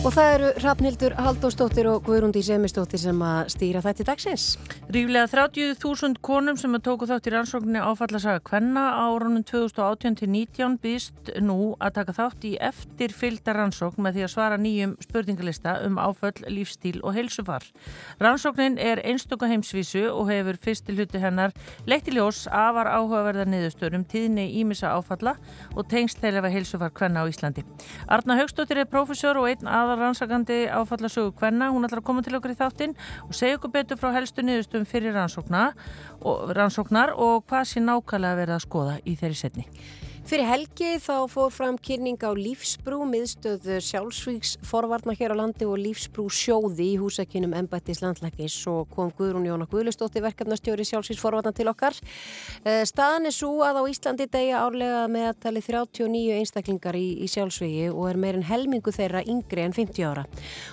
Og það eru Rafnildur Haldóstóttir og Guðrundi Semistóttir sem að stýra þetta í dagsins. Ríflega 30.000 konum sem að tóku þátt í rannsókninni áfallasaga Kvenna árunum 2018-19 býst nú að taka þátt í eftir fylgda rannsókn með því að svara nýjum spurningalista um áföll, lífstíl og heilsufar. Rannsóknin er einstöku heimsvísu og hefur fyrsti hluti hennar leitt í ljós afar áhugaverða niðurstörum tíðni ímissa áfalla og tengst þeirra heilsufar Kvenna á Íslandi. Arna Högstóttir er aðal rannsakandi áfallasögu Kvenna. Hún ætlar að koma til okkur í þáttinn og segja okkur betur frá helstu niðurstum fyrir og rannsóknar og hvað sé nákvæmlega verið að skoða í þeirri setni. Fyrir helgi þá fór fram kynning á lífsbrú, miðstöðu sjálfsvíks forvarnar hér á landi og lífsbrú sjóði í húsakinum Embættis landlækis og kom Guðrún Jóna Guðlustóttir verkefnastjóri sjálfsvíks forvarnar til okkar. Eh, staðan er svo að á Íslandi degja árlega meðtali 39 einstaklingar í, í sjálfsvígi og er meirinn helmingu þeirra yngri en 50 ára.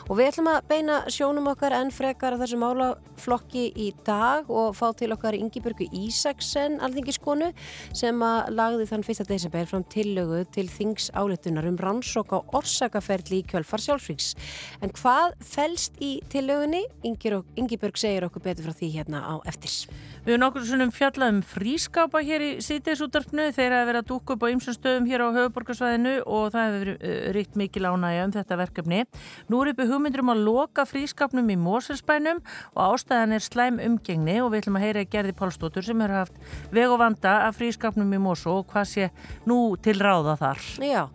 Og við ætlum að beina sjónum okkar en frekar að þessu málaflokki í dag og fá til okkar Ingiburgu Ísaksen, alþingiskonu, sem að lagði þann fyrsta desember desember fram tillögu til þings áletunar um rannsók á orsakaferli í kjölfar sjálfsvíks. En hvað fælst í tillögunni? Ingibjörg segir okkur betur frá því hérna á eftirs. Við erum okkur svona um fjallað um frískápa hér í sítiðsútarfnu þegar að vera að dúka upp á ymsum stöðum hér á höfuborgarsvæðinu og það hefur uh, ríkt mikil ánægja um þetta verkefni. Nú er uppi hugmyndur um að loka frískapnum í Móselspænum og ástæðan er slæm umgengni og við ætlum að heyra Gerði Pálstóttur sem hefur haft veg og vanda af frískapnum í Mósó og hvað sé nú til ráða þar. Já.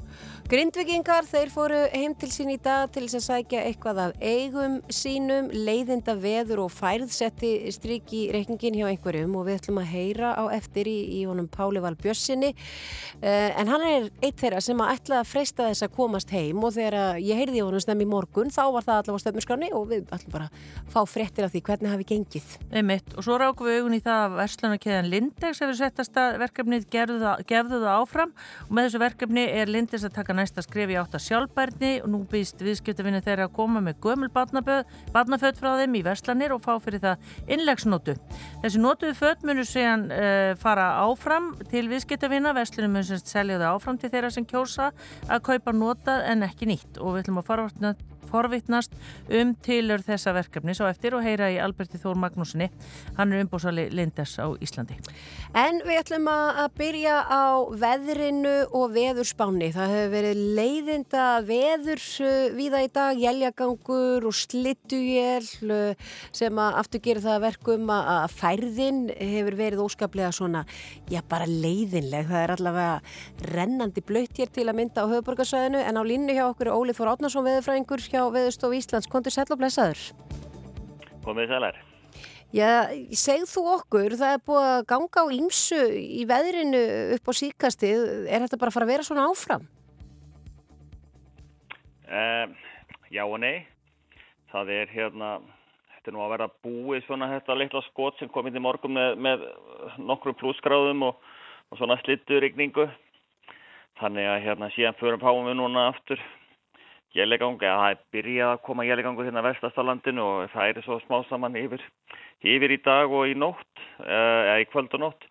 Grindvikingar, þeir fóru heim til sín í dag til þess að sækja eitthvað af eigum sínum, leiðinda veður og færðsetti stryk í reikningin hjá einhverjum og við ætlum að heyra á eftir í, í honum Páli Val Bjössinni uh, en hann er eitt þeirra sem að ætla að freysta þess að komast heim og þegar ég heyrði honum snem í morgun þá var það allavega stöfnusgráni og við ætlum bara að fá fréttir af því hvernig hafi gengið. Einmitt og svo rákum við augun í það að verslunarkeðan Lindex hefur settast að verkefnið gefðu það áfram og með þessu verkefni er Lindex að taka næsta skref í átt að sjálfbærni. Og nú býst viðskiptafinni þeirra að koma með gömul barnafödd frá þeim í verslanir og fá fyrir það innlegsnótu. Þessi nótuðu född munur séðan uh, eh, fara áfram til viðskiptafinna, verslunum mun semst selja það áfram til þeirra sem kjósa að kaupa notað en ekki nýtt. Og við ætlum að fara forvittnast um tilur þessa verkefni svo eftir og heyra í Alberti Þór Magnúsinni hann er umbúsali Lindes á Íslandi. En við ætlum að byrja á veðrinu og veðurspáni það hefur verið leiðinda veður uh, viða í dag, jæljagangur og slittuél uh, sem aftur gerir það verkum að færðin hefur verið óskaplega svona, já bara leiðinleg. Það er allavega rennandi blöytt hér til að mynda á höfuborgarsvæðinu en á línu hjá okkur Ólið Þór Átnarsson veðurfræðingur hjá Veðurstof Íslands. Kontur sæl og blessaður? Komið sælar. Já, segð þú okkur, það er búið að ganga á ímsu í veðrinu upp á síkastið. Er þetta bara að fara að vera svona áfram? Um, já og nei. Það er hérna, þetta er nú að vera búið svona þetta litla skot sem kom inn í morgun með, með nokkru plussgráðum og, og svona slitturigningu. Þannig að hérna síðan förum páum við núna aftur Jælegang, eða það er byrjað að koma jælegangur hérna vestastalandinu og það er svo smá saman yfir, yfir í dag og í nótt, eh, eða í kvöld og nótt.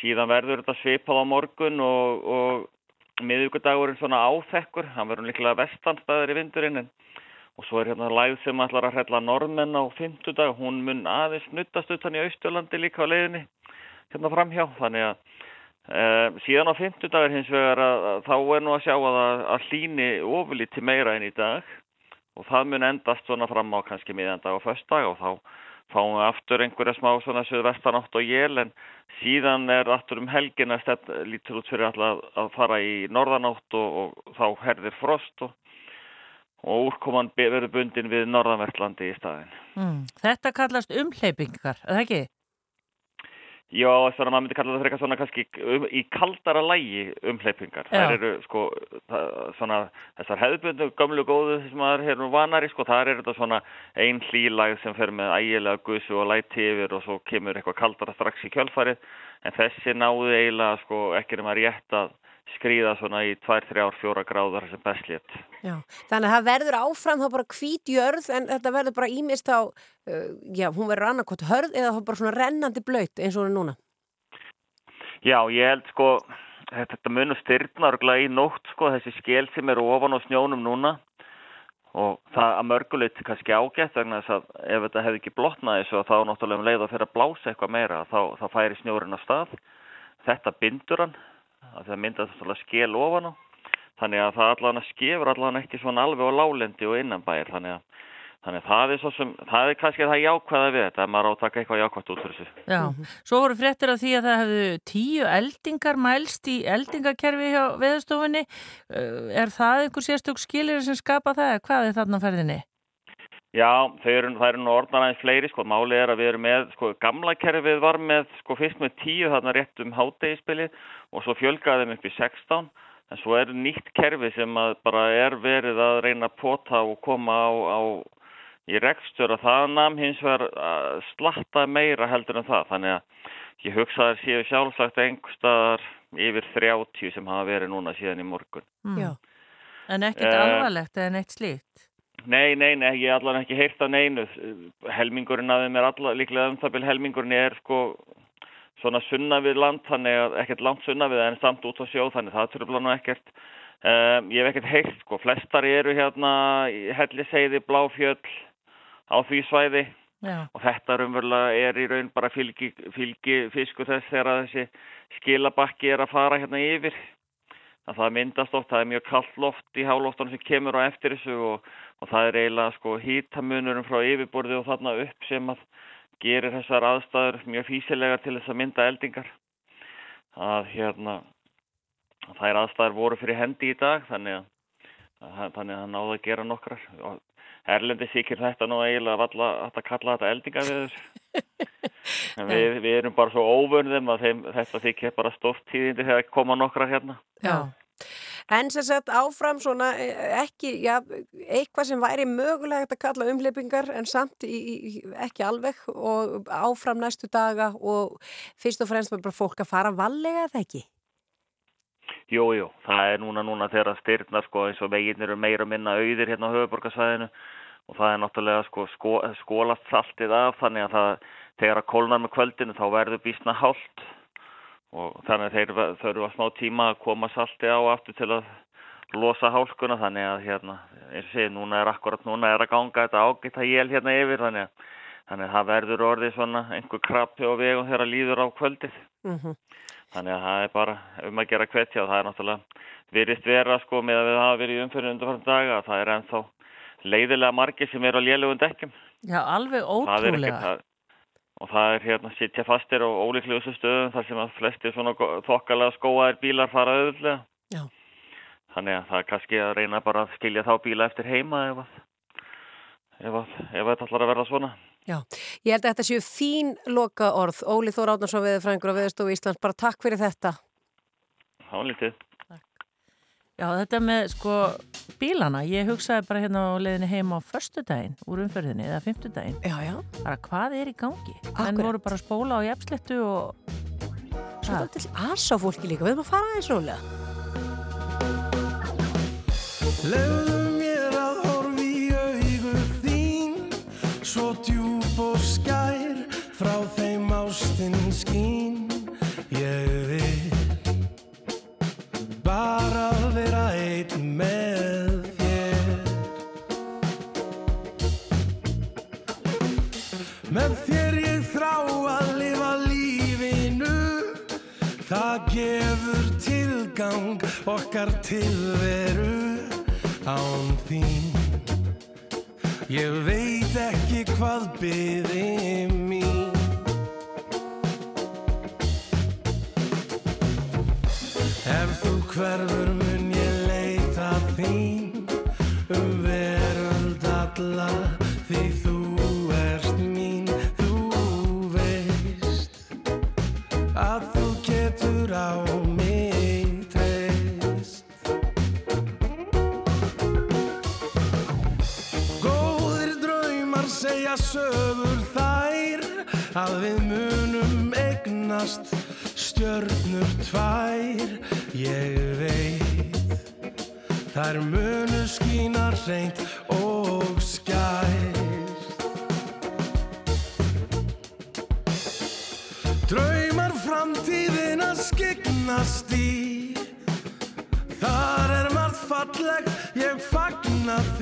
Síðan verður þetta svipað á morgun og, og miðugudagurinn svona áþekkur, hann verður líklega vestanstæðar í vindurinn en, og svo er hérna læð sem ætlar að hrella normenn á fymtudag, hún mun aðeins nuttast utan í Austjólandi líka á leiðinni hérna framhjá, þannig að síðan á fymtudagar hins vegar að, að þá er nú að sjá að, að hlýni ofurlíti meira enn í dag og það mun endast svona fram á kannski miðandag og föstdag og þá fáum við aftur einhverja smá svona söðvestanátt og jél en síðan er aftur um helgin að stefn lítur út fyrir alltaf að fara í norðanátt og, og þá herðir frost og, og úrkoman verður bundin við norðanvertlandi í staðin. Mm, þetta kallast umleipingar, eða ekki? Já, þannig að maður myndi kalla það fyrir eitthvað svona kannski um, í kaldara lægi umhleypingar. Það eru sko það, svona þessar hefðbundu gamlu góðu sem maður er vanari sko, það er þetta svona einn hlýlag sem fer með ægilega gusu og læti yfir og svo kemur eitthvað kaldara strax í kjölfarið en þessi náðu eiginlega sko ekki rétt að skrýða svona í 2, 3, 4 gráðar sem bestlétt. Já, þannig að það verður áfram þá bara hvít jörð en þetta verður bara ímist á, uh, já, hún verður annarkot hörð eða þá bara svona rennandi blöyt eins og hún er núna. Já, ég held sko, þetta munur styrna í nótt sko, þessi skél sem eru ofan á snjónum núna og það að mörgulegt kannski ágætt vegna þess að ef þetta hefði ekki blotnað þessu þá náttúrulega um leið að fyrir að blása eitthvað meira þá, þá færi snjórin á stað þetta bindur hann það myndast náttúrulega skél ofan á þannig að það allavega skefur allavega ekki svona alveg á lálendi og innanbæir þannig að Þannig að það er svo sem, það er kannski það jákvæða við þetta, að maður átaka eitthvað jákvæðt út fyrir þessu. Já, svo voru fréttir af því að það hefðu tíu eldingar mælst í eldingakerfi hjá veðustofunni. Uh, er það einhver sérstök skilir sem skapa það? Hvað er þarna ferðinni? Já, eru, það eru nú orðan aðeins fleiri, sko, máli er að við erum með, sko, gamla kerfið var með, sko, fyrst með tíu þarna rétt um hátdegispilið og svo fjölgaðum upp í 16, en svo er nýtt kerfið sem bara er verið að reyna að pota og koma á, á í rekstur og það namn hins vegar að slatta meira heldur en það. Þannig að ég hugsaði að séu sjálfsagt einhverstaðar yfir 30 sem hafa verið núna síðan í morgun. Mm. En ekkert uh, alvarlegt eða neitt slíkt? Nei, nei, nei, ég er allavega ekki heyrt af neinu. Helmingurinn af þeim er allavega líklega um það byrj helmingurinn er sko svona sunna við land þannig að ekkert langt sunna við en samt út á sjó þannig það tröfla nú ekkert. Um, ég hef ekkert heyrt sko flestar eru hérna helliseiði, bláfjöll á því svæði. Já. og þetta raunverulega er í raun bara fylgi, fylgi fisku þess þegar þessi skilabakki er að fara hérna yfir að það myndast oft, það er mjög kallt loft í hálóftunum sem kemur á eftir þessu og, og það er eiginlega sko hýtamunurum frá yfirborði og þarna upp sem að gerir þessar aðstæður mjög físilegar til þess að mynda eldingar. Að hérna þær aðstæður voru fyrir hendi í dag þannig að þannig að það náðu að gera nokkrar. Og Erlendi þykir þetta nú eiginlega valla að kalla þetta eldinga við við, við erum bara svo óvörðum að þeim, þetta þykir bara stórt tíðindi þegar koma nokkra hérna. Já. En sem sagt áfram svona e, ekki, já, eitthvað sem væri mögulegt að kalla umleipingar en samt í, í, ekki alveg og áfram næstu daga og fyrst og fremst bara fólk að fara vallega eða ekki? Jú, jú, það er núna núna þegar að styrna sko eins og veginnir eru meira minna auðir hérna á höfuborgarsvæðinu og það er náttúrulega sko, sko skólast saltið af þannig að það þegar að kólnar með kvöldinu þá verður bísna hálft og þannig að þeir þurfa smá tíma að koma saltið á aftur til að losa hálkuna þannig að hérna, eins og sé, núna er akkurat núna er að ganga þetta ágitt að jél hérna yfir þannig að, þannig að það verður orðið svona einhver krabbi á vegum þegar að líður á kvöldið. Mm -hmm. Þannig að það er bara um að gera kvettja og það er náttúrulega virist vera sko með að við hafa verið í umfyrir undanfarn daga það er ennþá leiðilega margir sem er á lélögum dekkjum. Já, alveg ótrúlega. Það og það er hérna sittja fastir á ólíklegustu stöðum þar sem að flesti svona þokkalega skóaðir bílar fara auðvitað. Já. Þannig að það er kannski að reyna bara að skilja þá bíla eftir heima ef að, ef að, ef að þetta ætlar að verða svona. Já, ég held að þetta séu fín loka orð. Óli Þór Átnarsson, veðurfrængur á Veðurstofu Íslands, bara takk fyrir þetta. Hálítið. Já, þetta með sko bílana, ég hugsaði bara hérna á leðinu heima á förstu daginn úr umferðinni eða fymtu daginn. Já, já. Bara hvað er í gangi? En voru bara að spóla á jæfslettu og... Svo þetta til aðsá fólki líka, við erum að fara aðeins rólega. Leðu mér að horfi í augu þín Svo djúb og skær frá þeim ástinn skín Ég vil bara vera einn með þér. Með þér ég þrá að lifa lífinu Það gefur tilgang okkar tilveru án þín Ég veit ekki hvað byði mín. Ef þú hverfur mun ég leita þín. Um veröld alla því þú erst mín. Þú veist að þú getur á sögur þær að við munum egnast stjörnur tvær. Ég veit þær munu skína reynd og skær. Draumar framtíðin að skiknast í. Þar er margt falleg ég fagnar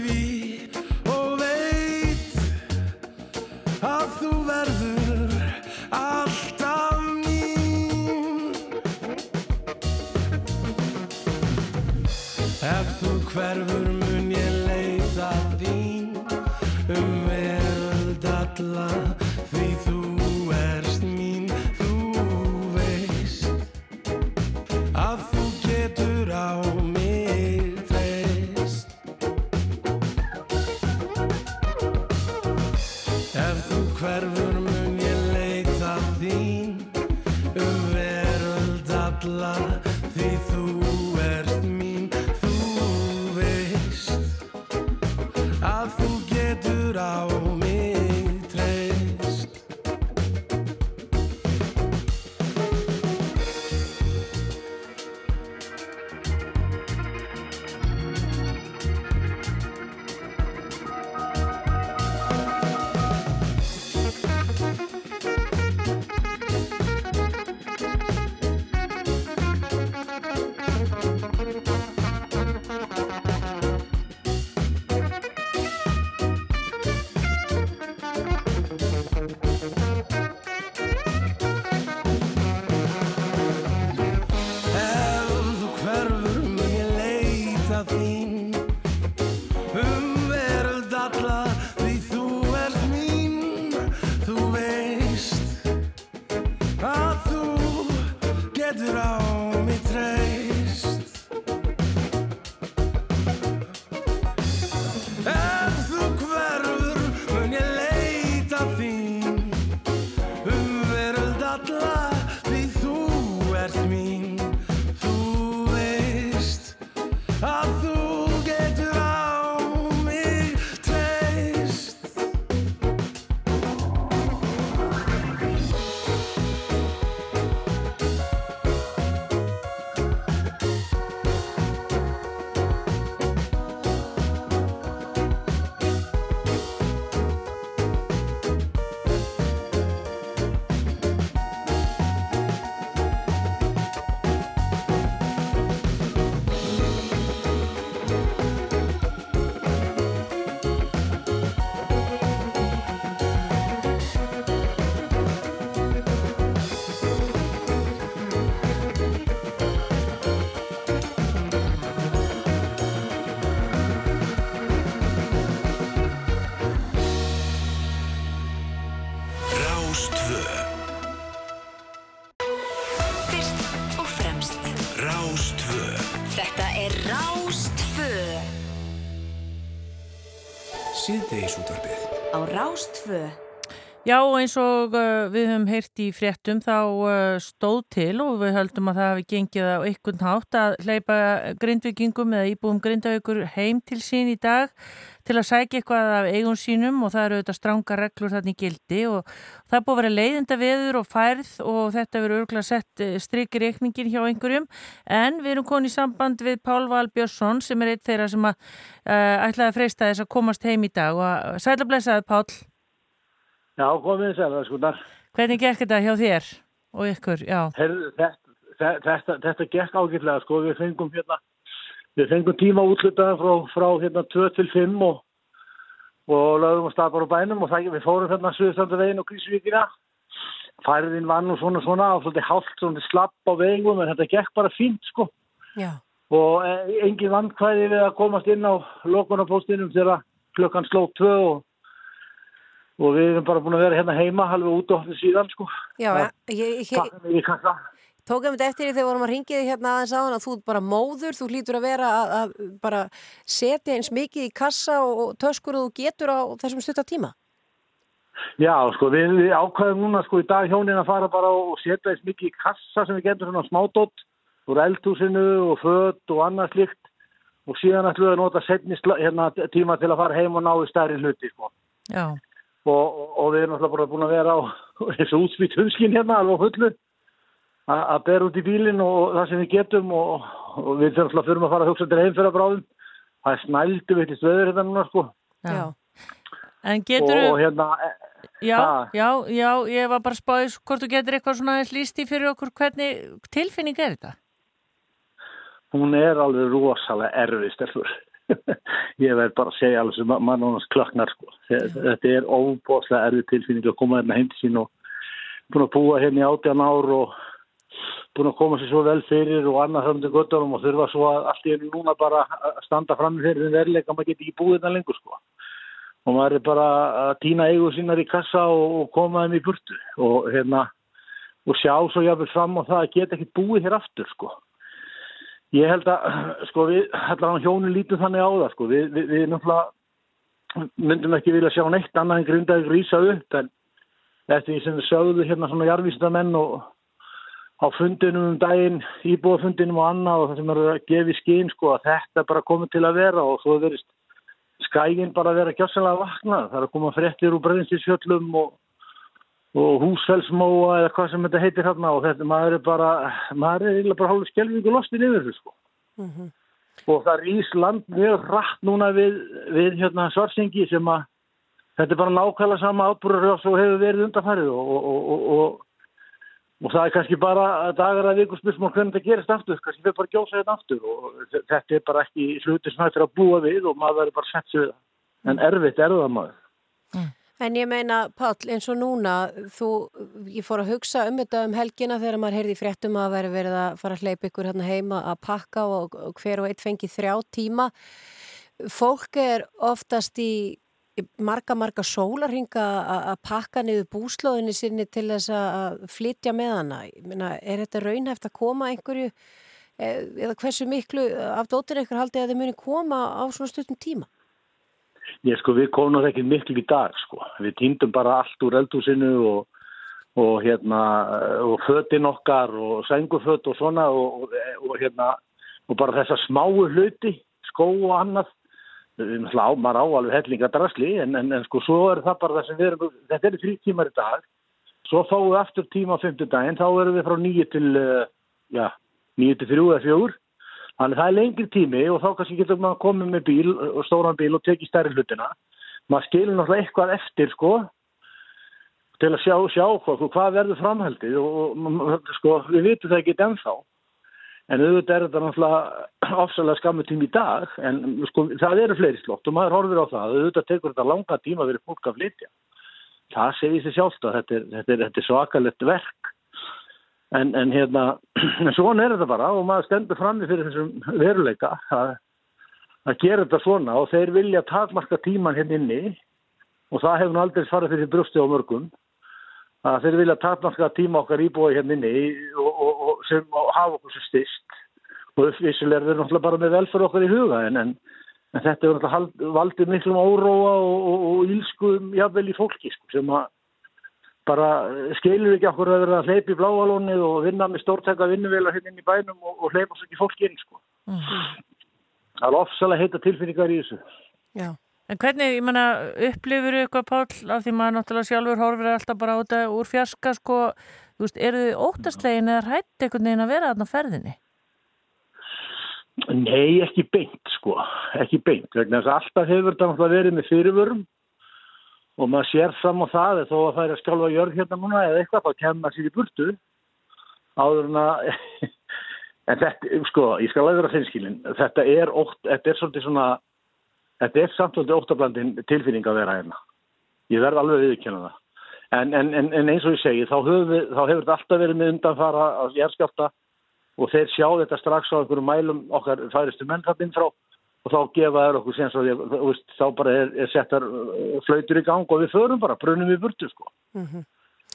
Rástfö Já, eins og uh, við höfum heyrt í fréttum þá uh, stóð til og við höldum að það hafi gengið á einhvern hátt að hleypa grindvikingum eða íbúum grindaukur heim til sín í dag til að sækja eitthvað af eigum sínum og það eru auðvitað stranga reglur þarna í gildi og það búið að vera leiðinda veður og færð og þetta verður örgulega sett strikir reikningin hjá einhverjum. En við erum konið í samband við Pál Val Björnsson sem er eitt þeirra sem að uh, ætlaði að freista þess að komast heim í dag og sæla blessaði Pál Já, komið að skunar. Hvernig gekk þetta hjá þér og ykkur? Herðu, þetta, þetta, þetta gekk ágætlega, sko, við fengum hérna, við fengum tíma útlutaðan frá, frá hérna 2 til 5 og, og lögum að staða bara á bænum og það, við fórum hérna Suðstandavegin og Grísvíkina. Færðin var nú svona svona á svolítið hálft, svona slapp á vegum en þetta gekk bara fínt, sko. Já. Og e, engin vandkvæði við að komast inn á lokunarpostinum þegar klukkan sló 2 og og við erum bara búin að vera hérna heima halveg út og síðan sko. Já, ég, ég, ég Takk fyrir kassa. Tók um þetta eftir því þegar vorum að ringið hérna aðeins aðan að þú ert bara móður, þú hlýtur að vera að, að bara setja eins mikið í kassa og, og töskur og þú getur á þessum stutta tíma. Já, sko, við, við ákvæðum núna sko í dag hjónin að fara bara og setja eins mikið í kassa sem við getum svona smádótt úr eldhúsinu og född og annað slikt og síðan ætlum við að nota setni hérna, tíma til að fara heim og ná Já. Og, og, við erum alltaf bara búin að vera á þessu útsvít hunskinn hérna alveg á fullu að bera út í bílinn og það sem við getum og, og við þurfum alltaf fyrir að fara að hugsa til heimfyrir bráðum. Það er snældu vittist veður hérna núna sko. Já. En getur og, og hérna, já, Ha? já, já, ég var bara spáðis hvort þú getur eitthvað svona aðeins líst í fyrir okkur hvernig tilfinning er þetta? hún er alveg rosalega erfið stelfur. Ég verð bara að segja alveg sem mann ánast klöknar sko. Þe- Þetta er óbóðslega erfið tilfinning að koma hérna heim til sín og búin að búa hérna í átján ár og búin að koma sér svo vel fyrir og annað til göttunum og þurfa svo að allt í einu núna bara að standa fram fyrir þeim verleika, maður geti ekki búið þetta lengur sko. Og maður er bara að týna eigu sínar í kassa og, og koma þeim í burtu og hérna og sjá svo jáfnvel fram á það að geta ekki búið hér aftur sko. Ég held að sko við, allavega hjónin lítum þannig á það sko, við, við, við náttúrulega myndum ekki vilja sjá neitt annað en grindaði grísa upp en eftir því sem við sögðu hérna svona jarvísindamenn og á fundinum um daginn, íbúafundinum og annað og það sem er að gefa í skinn sko að þetta bara komið til að vera og svo verist skægin bara að vera kjássanlega vakna. Það er að koma fréttir úr breyðinstísfjöllum og, og húsfellsmóa eða hvað sem þetta heitir hérna og þetta maður er bara, maður er eiginlega bara hálfur skelvíku lostin yfir þessu sko. Og það rís land mjög rætt núna við, við hérna svarsengi sem að þetta er bara nákvæmlega sama átbrúður og svo hefur verið undanfærið og, og, og, og, og það er kannski bara dagar að viku spursmál hvernig þetta gerist aftur, kannski við bara gjósa þetta aftur og þetta er bara ekki hluti sem hættir að búa við og maður verður bara sett sig við það. En erfitt er það maður. En ég meina, Páll, eins og núna, þú, ég fór að hugsa um þetta um helgina þegar maður heyrði fréttum að veri verið að fara að hleypa ykkur hérna heima að pakka og, og hver og eitt fengi þrjá tíma. Fólk er oftast í marga, marga sólarhinga að pakka niður búslóðinni sinni til þess að flytja með hana. Ég meina, er þetta raunhæft að koma einhverju, eh, eða hversu miklu af dóttir ykkur haldið að þið muni koma á svona stuttum tíma? Ég sko, við komum það ekki miklu í dag sko. Við týndum bara allt úr eldhúsinu og, og hérna, og fötin okkar og sænguföt og svona og, og, hérna, og bara þessa smáu hluti, skó og annað. Við náttúrulega á, maður á alveg hellinga drasli en, en, en sko, svo er það bara það sem við erum, þetta eru þrý tímar í dag. Svo fáum við aftur tíma á fimmtudaginn, þá erum við frá nýju til, uh, já, nýju til þrjú eða fjögur. Þannig það er lengri tími og þá kannski getur maður komið með bíl og stóran bíl og tekið stærri hlutina. Maður skilur náttúrulega eitthvað eftir sko til að sjá, sjá hvað, hvað verður framhaldið og, sko við vitum það ekki ennþá. En auðvitað er þetta náttúrulega ofsalega skammu tími í dag en sko það eru fleiri slott og maður horfir á það. Auðvitað tekur þetta langa tíma fyrir fólk að flytja. Það segir sér sjálft að þetta er, er, er svakalett verk. En, en hérna, en svona er þetta bara og maður stendur frammi fyrir þessum veruleika að, að gera þetta svona og þeir vilja takmarka tíman hérna inni og það hefur aldrei farið fyrir brjósti á mörgum að þeir vilja takmarka tíma okkar íbúi hérna inni og, og, og, sem, og hafa okkur sem styrst og vissulega er þeir náttúrulega bara með velferð okkar í huga en, en, en þetta er náttúrulega valdið miklum óróa og ílskum jafnvel í fólki sko, sem að bara skilur ekki okkur að vera að hleypa í bláalónið og vinna með stórtæka vinnuvela hérna inn í bænum og, og hleypa svo ekki fólki inn sko. Það er ofsalega heita tilfinningar í þessu. Já. En hvernig, ég menna, upplifur eitthvað Páll af því maður náttúrulega sjálfur horfir alltaf bara á þetta úr fjarska sko, þú veist, eru þið óttastlegin eða hrætt einhvern veginn að vera þarna ferðinni? Nei, ekki beint sko, ekki beint. Vegna þess að alltaf hefur þetta verið með fyrirvörum og maður sér á það þó að það er að skjálfa jörg hérna núna eða eitthvað, þá kemur maður sér í burtu áður en að en þetta, sko, ég skal aðra finnskilin, þetta er ótt, þetta er svolítið svona þetta er samt svolítið óttablandin tilfinning að vera hérna. Ég verð alveg viðkjöna það. En, en, en, eins og ég segi, þá, við, þá hefur þetta alltaf verið með undanfara á jærskjálta og þeir sjá þetta strax á einhverjum mælum okkar færistu menn þarna inn frá og þá gefa þær okkur og veist, þá bara er, er settar uh, flautur í gang og við förum bara, brunum við burtu sko.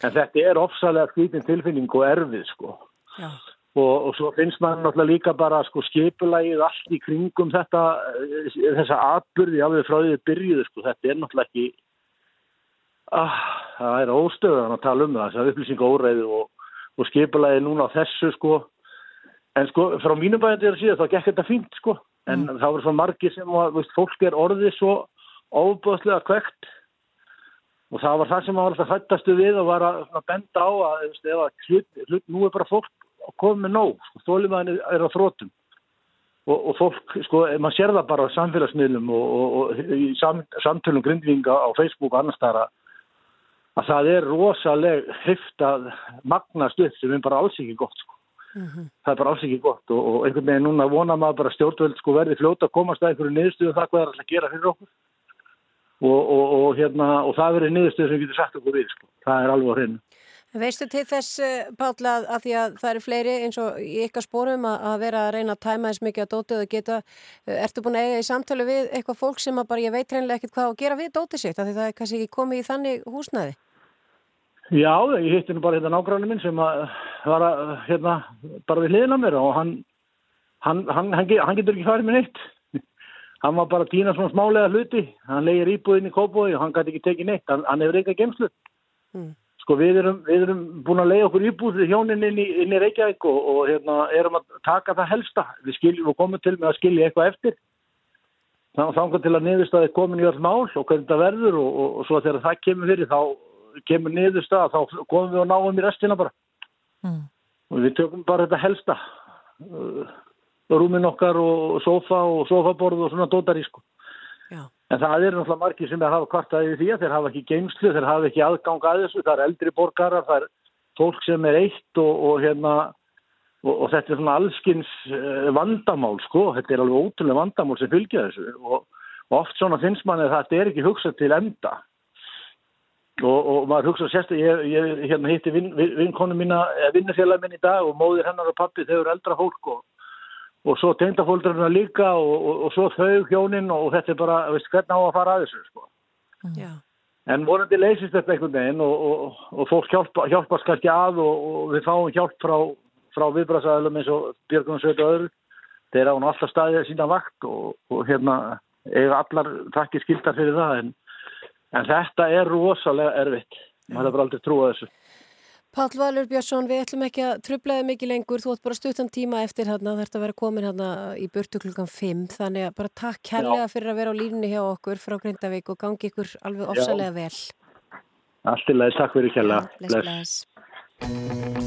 En þetta er ofsalega skvítin tilfinning og erfið sko. Já. Og, og svo finnst maður náttúrulega líka bara sko skipulagið allt í kringum þetta, eh, þessa atbyrði alveg frá því þið byrjuðu sko, þetta er náttúrulega ekki, ah, það er óstöðan að tala um það, þess að upplýsinga óreiðu og, og skipulagið núna á þessu sko, en sko frá mínu bæðandi er síðan þá gekk þetta fínt sko, en það voru svo margir sem að, veist, fólk er orðið svo óbúðslega kvekt. Og það var það sem var alltaf fættastu við og var að benda á að, veist, að hlut, hlut, nú er bara fólk að koma með nóg, sko, þólimaðin er á þrótum og, og fólk, sko, maður sér það bara á samfélagsmiðlum og, og, og í sam, samtölum grindvinga á Facebook og annars þar að að það er rosaleg hrift að magnast upp sem er bara alls ekki gott, sko. Það er bara alls ekki gott og, og einhvern veginn núna vona maður bara að stjórnvöld sko verði fljóta að komast að einhverju niðurstöðu um það hvað það er alltaf að gera fyrir okkur og, og, og, hérna, það verður niðurstöðu sem getur sagt okkur við sko. það er alveg á hreinu Veistu til þess, eh, Páll, að, að því að það eru fleiri eins og í ykkar spórum að, að vera að reyna að tæma þess mikið að dótið og geta, eh, ertu búin að eiga í samtölu við eitthvað fólk sem að bara ég veit reynilega ekkert hvað að gera við dótið sitt, af því það er kannski ekki komið í þannig húsnæði? Já, ég hitti nú bara hérna nágrannu minn sem var að, hérna, bara við hliðina á mér og hann, hann, hann, hann, ge- hann getur ekki farið með neitt. Hann var bara að týna svona smálega hluti, hann legir íbúðin í kópói og hann gæti ekki tekið neitt, hann, hann hefur eitthvað gemslu. Mm. Sko við erum, við erum búin að leiða okkur íbúð við hjónin inn í, inn í Reykjavík og, og hérna erum að taka það helsta. Við skiljum og komum til með að skilja eitthvað eftir. Þá þangar til að niðurstaði komin í öll mál og hvernig það verður og, og, og svo þegar það kemur fyrir þá kemur niðurstaða þá komum við og náum í restina bara. Mm. Og við tökum bara þetta helsta. Uh, rúmin okkar og sofa og sofaborð og svona dótari sko. Já. En það eru náttúrulega margir sem er hafa kvartaði því að þeir hafa ekki geimslu, þeir hafa ekki aðgang að þessu, það er eldri borgarar, það er fólk sem er eitt og, og hérna og, og þetta er svona allskins uh, vandamál sko, þetta er alveg ótrúlega vandamál sem fylgja þessu og, og oft svona finnst manni að þetta er ekki hugsað til enda og, og maður hugsa sérstaklega, ég, ég hérna, hitti vin, vin, vinkonu mína, vinnufélag minn í dag og móðir hennar og pappi, þau eru eldra fólk og og svo tengdafóldrarna líka og, og, og svo þau hjónin og þetta er bara, veist hvernig á að fara að þessu sko. Já. En vonandi leysist þetta einhvern veginn og, og, og fólk hjálpa, hjálpast kannski að og við fáum hjálp frá, frá viðbrasaðalum eins og Björgunum Sveit og öðru. Þeir án alltaf staðið að sína vakt og hérna eiga allar takkir skildar fyrir það en, en þetta er rosalega erfitt. Maður bara aldrei trúið þessu. Páll Valur Björnsson, við ætlum ekki að trublaði mikið lengur, þú ætti bara stuttan tíma eftir hérna, þetta að vera komin hérna í burtu klukkan 5, þannig að bara takk kærlega fyrir að vera á línunni hjá okkur frá Grindavík og gangi ykkur alveg ofsalega vel. Allt í lagi, takk fyrir kjalla. Bless, bless.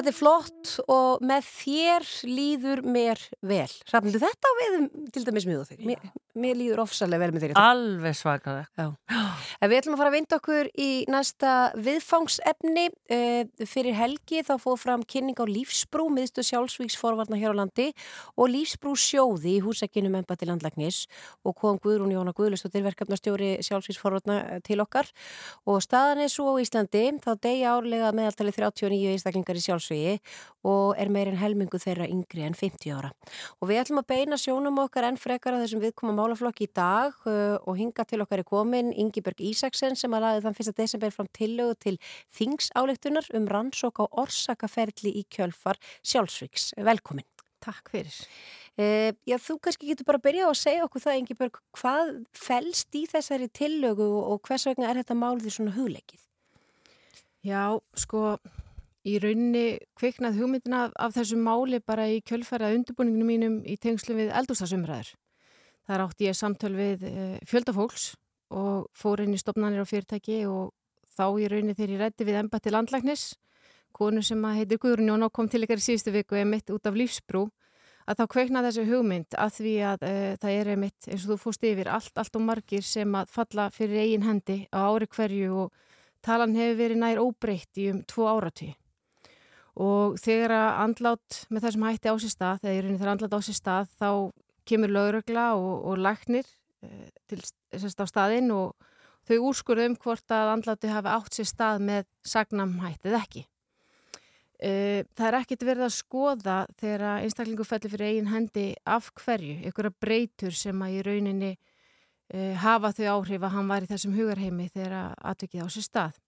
Þetta er flott og með þér líður mér vel. Hrafnildur, þetta á við um, til dæmis mjög þig. Mér, líður ofsalega vel með þér. Alveg svakaði. En við ætlum að fara að vinda okkur í næsta viðfangsefni. Uh, fyrir helgi þá fóð fram kynning á lífsbrú, miðstu sjálfsvíksforvarna hér á landi og lífsbrú sjóði í húsækinu embati landlagnis og kom Guðrún Jóna Guðlustóttir verkefnastjóri sjálfsvíksforvarna eh, til okkar og staðan er svo á Íslandi þá degja árlega meðaltali 39 einstaklingar í sjálfsvígi og er meir en helmingu þeirra yngri en 50 ára. Og við ætlum málaflokki í dag uh, og hinga til okkar er komin Ingiberg Ísaksen sem að laði þann 1. desember fram tillögu til þingsálektunar um rannsók á orsakaferli í kjölfar sjálfsvíks. Velkomin. Takk fyrir. Uh, já, þú kannski getur bara að byrja á að segja okkur það, Ingiberg, hvað fælst í þessari tillögu og hvers vegna er þetta mál því svona hugleikið? Já, sko, í rauninni kviknað hugmyndina af, af þessu máli bara í kjölfæra undirbúninginu mínum í tengslu við eldústasumræður. Þar átti ég samtöl við e, fjöldafólks og fór inn í stopnarnir á fyrirtæki og þá í rauninni þegar ég rætti við embatti landlæknis, konu sem að heitir Guðrún Jón og kom til ykkar í síðustu viku eða mitt út af lífsbrú, að þá kveikna þessu hugmynd að því að e, það er einmitt eins og þú fúst yfir allt, allt og margir sem að falla fyrir eigin hendi á ári hverju og talan hefur verið nær óbreytt í um tvo áratví. Og þegar að andlát með þessum hætti á sér stað, þegar í rauninni þegar andlát á sér stað, þá kemur lögregla og, og læknir e, til sérst á staðinn og þau úrskurðum hvort að andláti hafi átt sér stað með sagnamhættið ekki. E, það er ekkit verið að skoða þegar einstaklingu fellir fyrir eigin hendi af hverju, einhverja breytur sem að í rauninni uh, hafa þau áhrif að hann var í þessum hugarheimi þegar aðtökið á sér stað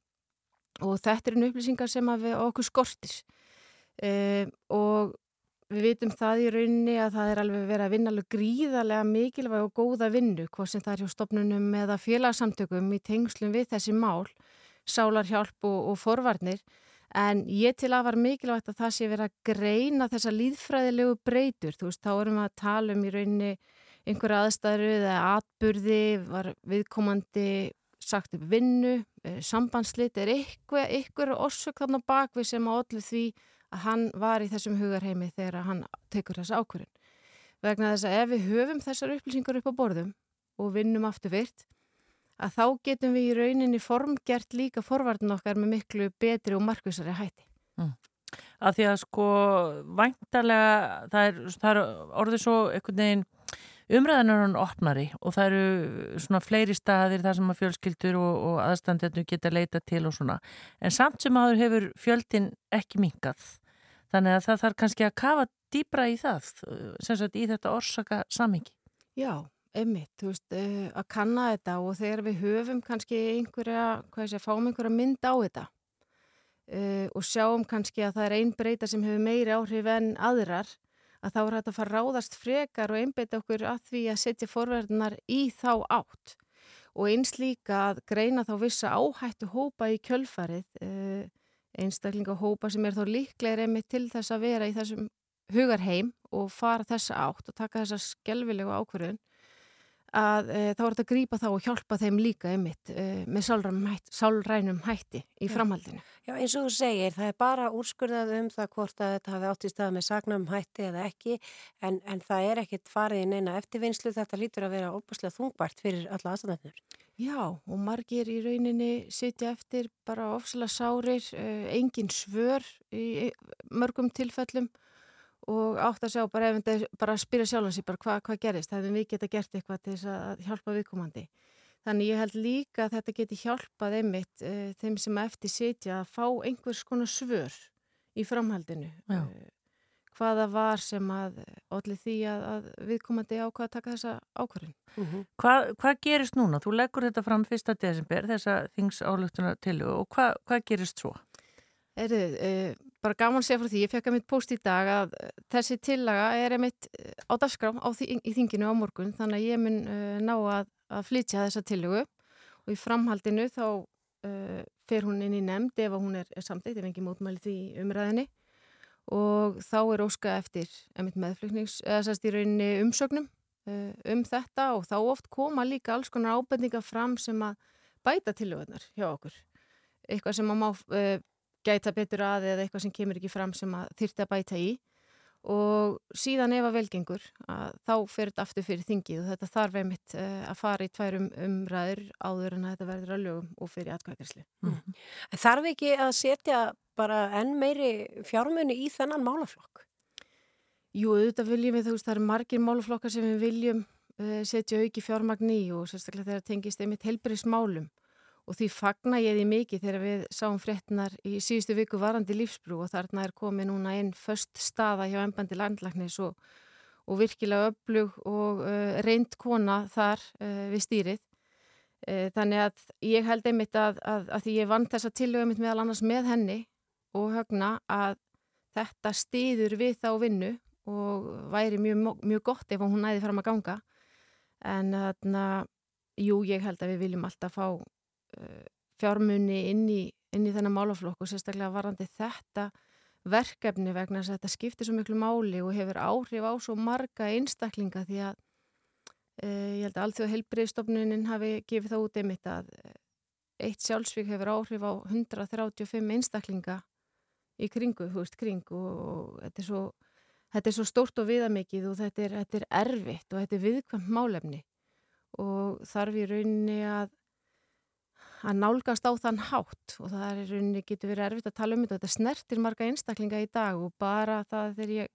og þetta er einu upplýsingar sem að við okkur skortir og við vitum það í rauninni að það er alveg verið að vinna alveg gríðarlega mikilvæg og góða vinnu hvað sem það er hjá stopnunum eða félagsamtökum í tengslum við þessi mál sálarhjálp og, og forvarnir. En ég til að var mikilvægt að það sé verið að greina þessa líðfræðilegu breytur, þú veist, þá erum við að tala um í rauninni einhverja aðstæður eða atburði, var viðkomandi sagt upp vinnu, eh, sambandslit, er eitthvað, eitthvað orsök þarna bakvið sem að allir því að hann var í þessum hugarheimi þegar hann tekur þessa ákvörðin. Vegna þess að ef við höfum þessar upplýsingar upp á borðum og vinnum aftur virt, að þá getum við í rauninni formgert líka forvartin okkar með miklu betri og markvísari hætti. Mm. Að því að sko væntalega, það er, það er orðið svo einhvern veginn umræðan er hann opnari og það eru svona fleiri staðir þar sem að fjölskyldur og, og aðstandendur geta leita til og svona. En samt sem aður hefur fjöldin ekki mingað. Þannig að það þarf kannski að kafa dýbra í það, sem sagt í þetta orsaka samingi. Já, einmitt, þú veist, uh, að kanna þetta og þegar við höfum kannski einhverja, hvað ég sé, fáum einhverja mynd á þetta uh, og sjáum kannski að það er einn breyta sem hefur meiri áhrif en aðrar, að þá er þetta að fara ráðast frekar og einbeita okkur að því að setja forverðnar í þá átt og eins líka að greina þá vissa áhættu hópa í kjölfarið, uh, einstaklinga hópa sem er þá líklegir einmitt til þess að vera í þessum hugarheim og fara þessa átt og taka þessa skelvilegu ákverðun að e, þá er þetta að grípa þá og hjálpa þeim líka einmitt e, með hætti, sálrænum hætti í framhaldinu. Já eins og þú segir það er bara úrskurðað um það hvort að þetta hafi átt í stað með sagnum hætti eða ekki en, en það er ekkit farið í neina eftirvinnslu þetta lítur að vera óbúslega þungbart fyrir alla aðstæðanir. Já og margir í rauninni sitja eftir bara ofslega sárir, e, engin svör í mörgum tilfellum og átt að sjá bara, ef, bara að spyrja sjálf hansi bara hvað hva gerist, það hefum við geta gert eitthvað til þess að hjálpa viðkomandi? Þannig ég held líka að þetta geti hjálpað einmitt uh, þeim sem eftir sitja að fá einhvers konar svör í framhaldinu uh, hvaða var sem að allir því að, að viðkomandi ákvað að taka þessa ákvarðin uh -huh. Hvað hva gerist núna? Þú leggur þetta fram fyrsta desember, þessa þings álugtuna til og hvað hva gerist svo? Erið, uh, bara gaman að segja frá því, ég fekk að mitt post í dag að uh, þessi tillaga er einmitt á dagskrá á því, í þinginu á morgun þannig að ég mun uh, ná að, að flytja þessa tillögu og í framhaldinu þá uh, fer hún inn í nefnd ef hún er, er samtitt, ef ekki mótmæli því umræðinni og þá er óska eftir meðflutnings, eða sérst í rauninni umsögnum uh, um þetta og þá oft koma líka alls konar ábendinga fram sem að bæta tillögunar hjá okkur. Eitthvað sem að má gæta betur að eða eitthvað sem kemur ekki fram sem að þyrta að bæta í og síðan ef að velgengur að þá fer þetta aftur fyrir þingið og þetta þarf einmitt uh, að fara í tværum umræður áður en að þetta verður að lögum og fyrir atkvækjarsli. Mm -hmm. Þarf ekki að setja bara enn meiri fjármunni í þennan málaflokk? Jú, auðvitað viljum við, þú veist, það eru margir málaflokkar sem við viljum uh, setja auki fjármagn í og sérstaklega þegar tengist einmitt helbriðsmálum og því fagna ég því mikið þegar við sáum fréttinar í síðustu viku varandi lífsbrú og þarna er komið núna einn först staða hjá ennbandi landlagnis og, og virkilega öflug og uh, reynd kona þar uh, við stýrið. Uh, þannig að ég held einmitt að, að, að því ég vann þessa tilögum meðal annars með henni og högna að þetta stýður við þá vinnu og væri mjög, mjög gott ef hún næði fram að ganga. En þarna, jú, ég held að við viljum alltaf fá fjármunni inn í, inn í þennan málaflokk og sérstaklega varandi þetta verkefni vegna þess að þetta skiptir svo miklu máli og hefur áhrif á svo marga einstaklinga því að e, ég held að allþjóð heilbreyðstofnunin hafi gefið það út einmitt að eh, eitt sjálfsvík hefur áhrif á 135 einstaklinga í kringu, þú veist, kring og, og þetta er svo Þetta er svo stórt og viðamikið og þetta er, þetta er erfitt og þetta er viðkvæmt málefni og þarf í rauninni að að nálgast á þann hátt og það er rauninni getur verið erfitt að tala um þetta. Þetta snertir marga einstaklinga í dag og bara það þegar ég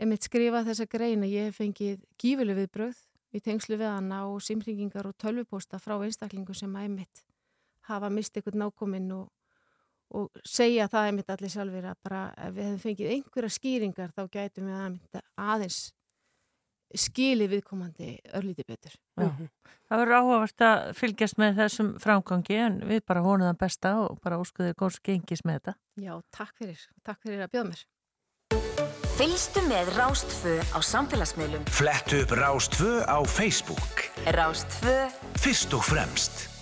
emitt skrifa þessa greina ég hef fengið gífileg viðbröð í tengslu við hana og simringingar og tölvuposta frá einstaklingu sem að emitt hafa mistið eitthvað nákominn og, og segja það emitt allir sjálfur að bara ef við hefum fengið einhverja skýringar þá gætum við að aðeins skilið viðkomandi örlíti betur. Já. Mhm. Það verður áhugavert að fylgjast með þessum framgangi en við bara hónaðum besta og bara óskuðir góðs gengis með þetta. Já, takk fyrir. Takk fyrir að bjóða mér. Fylgstu með Rástfö á samfélagsmiðlum. Flettu upp Rástfö á Facebook. Rástfö. Fyrst og fremst.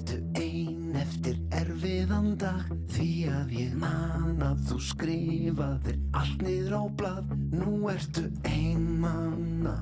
Ertu ein eftir erfiðan dag? Því að ég man að þú skrifaðir Allt niður á blad Nú ertu ein manna.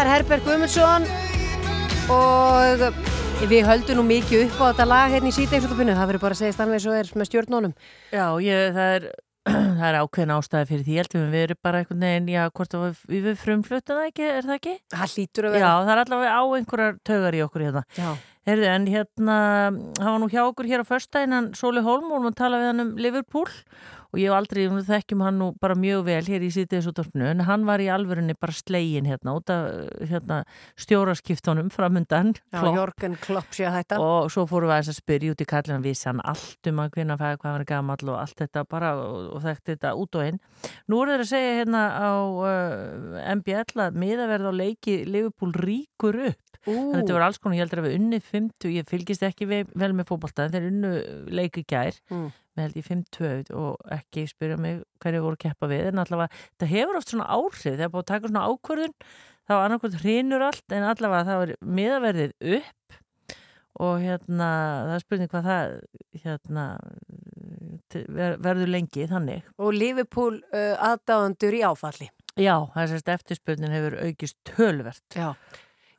Það er Herbert Guðmundsson og við höldum nú mikið upp á þetta lag hérna í sítegsutupinu, það verður bara að segja stanveg svo er með stjórnónum. Já, ég, það er það er ákveðin ástæði fyrir því, ég held að við erum bara einhvern veginn, já, hvort að við, frumflutta það ekki, er það ekki? Það hlýtur að vera. Já, það er allavega á einhverjar taugar í okkur hérna. Já. Herðu, en hérna, hann var nú hjá okkur hér á förstæðin, hann Sóli Holm, og hann tala við hann um Liverpool og ég hef aldrei, við þekkjum hann nú bara mjög vel hér í sítiðisúttorfnu, en hann var í alvörunni bara slegin hérna, út af hérna, stjóraskiptunum framundan. Já, Klopp að þetta. Og svo fórum við aðeins að spyrja út í kallina, vissi hann allt um að að fæða hvað hann er gamall og allt þetta bara og, og þekkti þetta út og inn. Nú er þeir að segja hérna á uh, MBL að miðaverð á leiki Liverpool ríkur upp. Ú. Þannig að þetta var alls konar, ég heldur að við unni 50, ég fylgist ekki ve vel með fótballta, en þeir unnu leiki gær, Mm. Með held ég 5-2 og ekki spyrja mig hverju voru keppa við, en allavega, þetta hefur oft svona áhrif, þegar búið að taka svona ákvörðun, þá annarkvæmt hrinur allt, en allavega það er miðaverðið upp og hérna, það er spurning hvað það, hérna, ver, verður lengi þannig. Og Liverpool uh, aðdáðandur í áfalli. Já, það er sérst eftirspurnin hefur aukist tölvert. Já.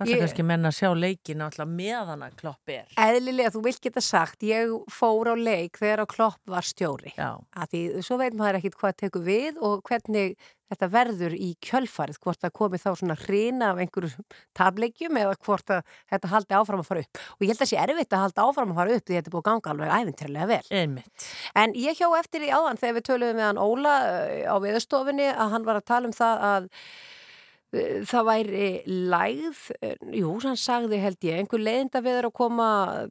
Það er kannski menna að sjá leikin alltaf meðan að klopp er. Eðlilega, þú vilt geta sagt, ég fór á leik þegar á Klopp var stjóri. Já. Að því svo veit maður ekkit hvað tekur við og hvernig þetta verður í kjölfarið, hvort það komi þá svona hrina af einhverjum tableikjum eða hvort að þetta haldi áfram að fara upp. Og ég held að sé erfitt að halda áfram að fara upp því þetta búið að ganga alveg æfintirlega vel. Einmitt. En ég hjá eftir í áðan þegar við töluðum með hann Óla eh, á viðstofinni að hann var að tala um það að það væri lægð, eh, jú, hann sagði held ég, einhver leiðinda við að koma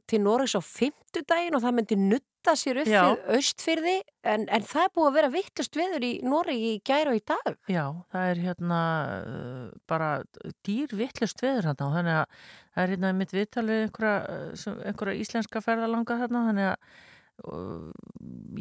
til Norris á fymtudaginn og það myndi nutta sér upp fyrir austfyrði en, en það er búið að vera vittlust veður í Noregi í gæra og í dag. Já, það er hérna uh, bara dýr vittlust veður hérna og þannig að það er hérna mitt viðtal við einhverja, sem- einhverja íslenska ferðalanga hérna þannig að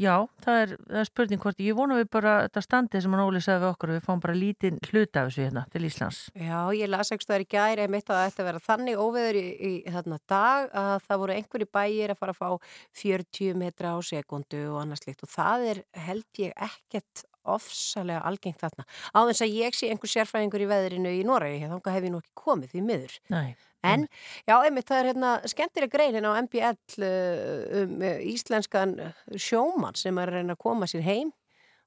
já, það er, það er spurning hvort ég vona við bara þetta standi sem hann Óli sagði við okkur við fáum bara lítinn hluta af þessu hérna til Íslands. Já, ég las ekki stöður í gæri einmitt að það ætti að vera þannig óveður í, í þarna dag að það voru einhverju bæir að fara að fá 40 metra á sekundu og annars líkt og það er held ég ekkert ofsalega algengt þarna. Á þess að ég sé einhver sérfræðingur í veðrinu í Noregi, þannig hef ég nú ekki komið því miður. Nei. En, já, einmitt, það er hérna skemmtileg grein hérna á MBL uh, um uh, íslenskan sjómann sem er að reyna að koma sér heim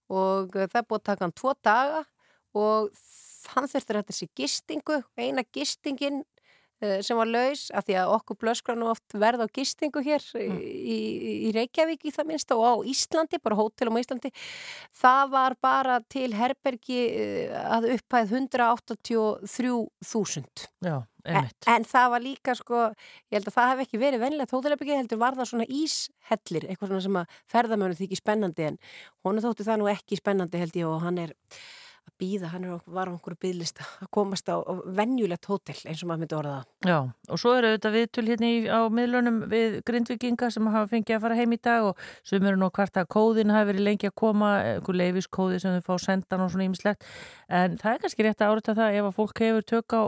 og uh, það er búið að taka hann tvo daga og hann þurfti þetta sér gistingu, eina gistingin uh, sem var laus af því að okkur blöskra nú oft verð á gistingu hér í, í, í Reykjavík í það minnsta og á Íslandi, bara hótelum á Íslandi. Það var bara til herbergi uh, að upphæð 183.000 Já, En, einmitt. en það var líka sko, ég held að það hef ekki verið venilegt hótelherbergi, heldur var það svona íshellir, eitthvað svona sem að ferðamönu þykir spennandi en hún þótti það nú ekki spennandi held ég og hann er að býða, hann var á einhverju byðlista að komast á, á venjulegt hótel eins og maður myndi orða það. Já, og svo eru auðvitað viðtöl hérna í, á miðlunum við grindvikinga sem hafa fengið að fara heim í dag og sem eru nú hvart að kóðin hafi verið lengi að koma, einhver leifiskóði sem þau fá sendan og svona ímislegt en það er kannski rétt að árita það ef að fólk hefur tök á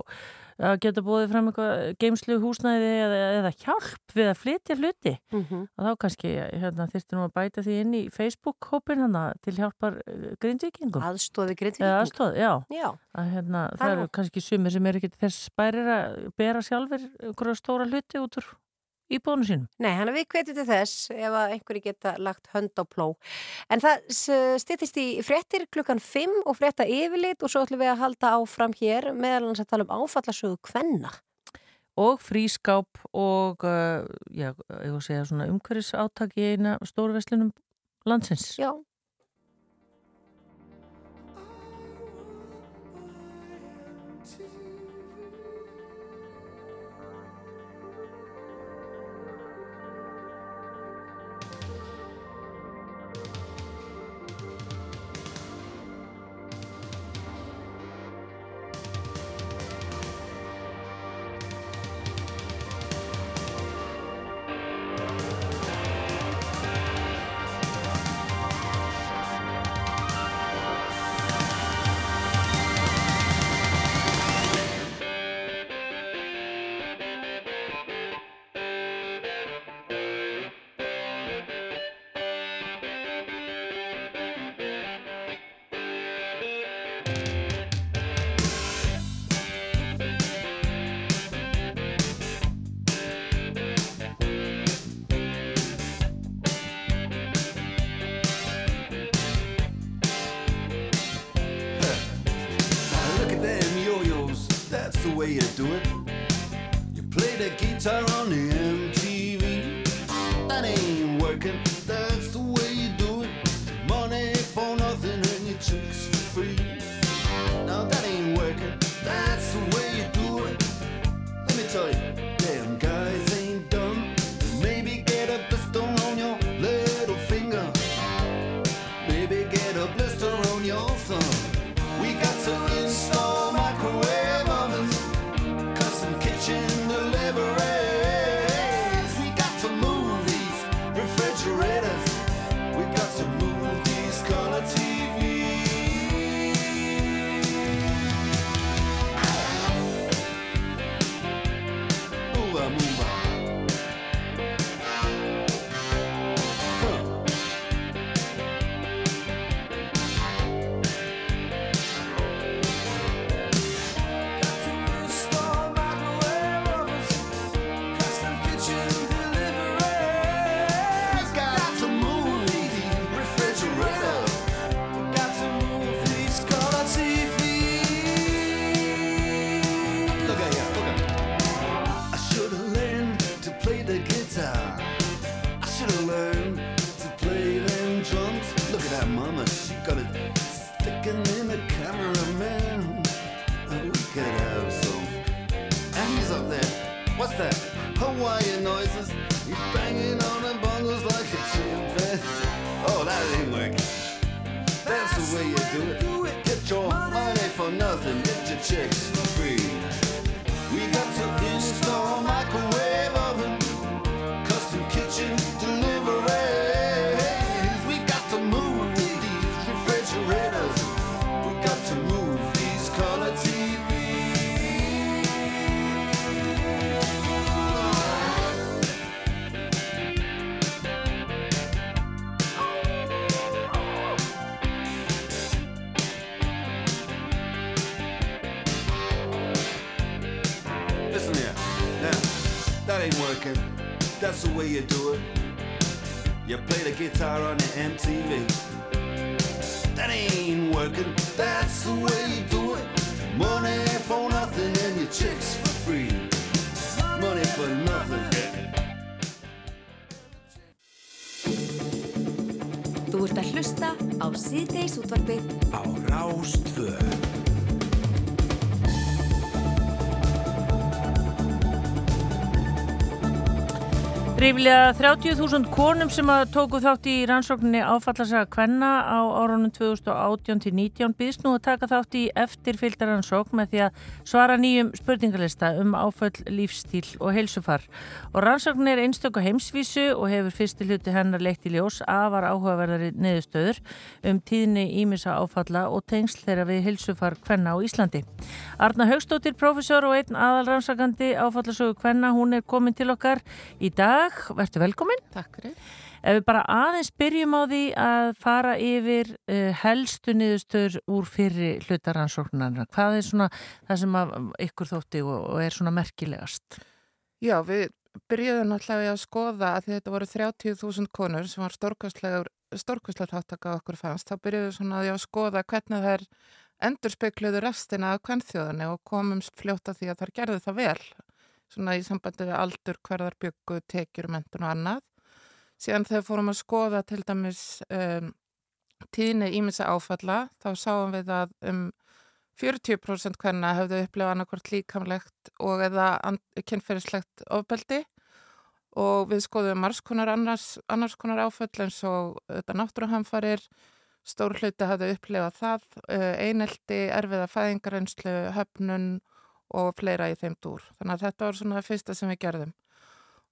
að geta bóðið fram eitthvað geimslu húsnæði eða, eða hjálp við að flytja hluti Mm -hmm. og þá kannski hérna, þyrfti nú að bæta því inn í Facebook-hópin til hjálpar eh, grindvikingum Aðstóði eða grindvikingum. aðstóð, já Já, að hérna, Það er eru kannski sumir sem eru ekki þess bærir að bera sjálfur einhverja stóra hluti út úr íbúðunum sínum. nei, hann er við hvetið til þess ef að einhverju geta lagt hönd á pló. En það s- styttist í fréttir klukkan 5 og frétta yfirlit og svo ætlum við að halda áfram hér meðal hans að tala um áfallasögu kvenna. og frískáp og uh, já, ég voru að segja svona umhverfis áttak í eina stórveslunum landsins. Já. для Ríflega 30.000 konum sem að tóku þátt í rannsókninni áfallasaga kvenna á árunum 2018-19 býðst nú að taka þátt í eftirfylgdaransókn með því að svara nýjum spurningalista um áföll, lífstíl og heilsufar. Og rannsóknin er einstöku heimsvísu og hefur fyrsti hluti hennar leitt í ljós afar áhugaverðari neðustöður um tíðni ímissa áfalla og tengsl þeirra við heilsufar kvenna á Íslandi. Arna Haugstóttir, professor og einn aðal rannsakandi áfallasögu kvenna, hún er komin til okkar í dag. Vertu velkomin. Takk fyrir. Ef við bara aðeins byrjum á því að fara yfir uh, helstu niðurstöður úr fyrri hlutaransóknarna. Hvað er svona það sem ykkur þótti og, er svona merkilegast? Já, við byrjuðum náttúrulega að skoða að þetta voru 30.000 konur sem var stórkvæslega þáttaka okkur fannst. Þá byrjuðum svona að, að skoða hvernig þær endur spekluðu restina af kvennþjóðinni og komum fljóta því að þær gerðu það vel svona í sambandi við aldur hverðar byggu, tekjur, mentun og annað. Síðan þegar fórum að skoða til dæmis um, tíðni ímissa áfalla, þá sáum við að um 40% hverna hefðu upplifað annarkvort líkamlegt og eða kynferðislegt ofbeldi og við skoðum margs konar annars, annars konar áföll eins og þetta náttúruhamfarir, stór hluti hafðu upplifað það, eineldi, erfiða fæðingarreynslu, höfnun og fleira í þeim dúr. Þannig að þetta var svona það fyrsta sem við gerðum.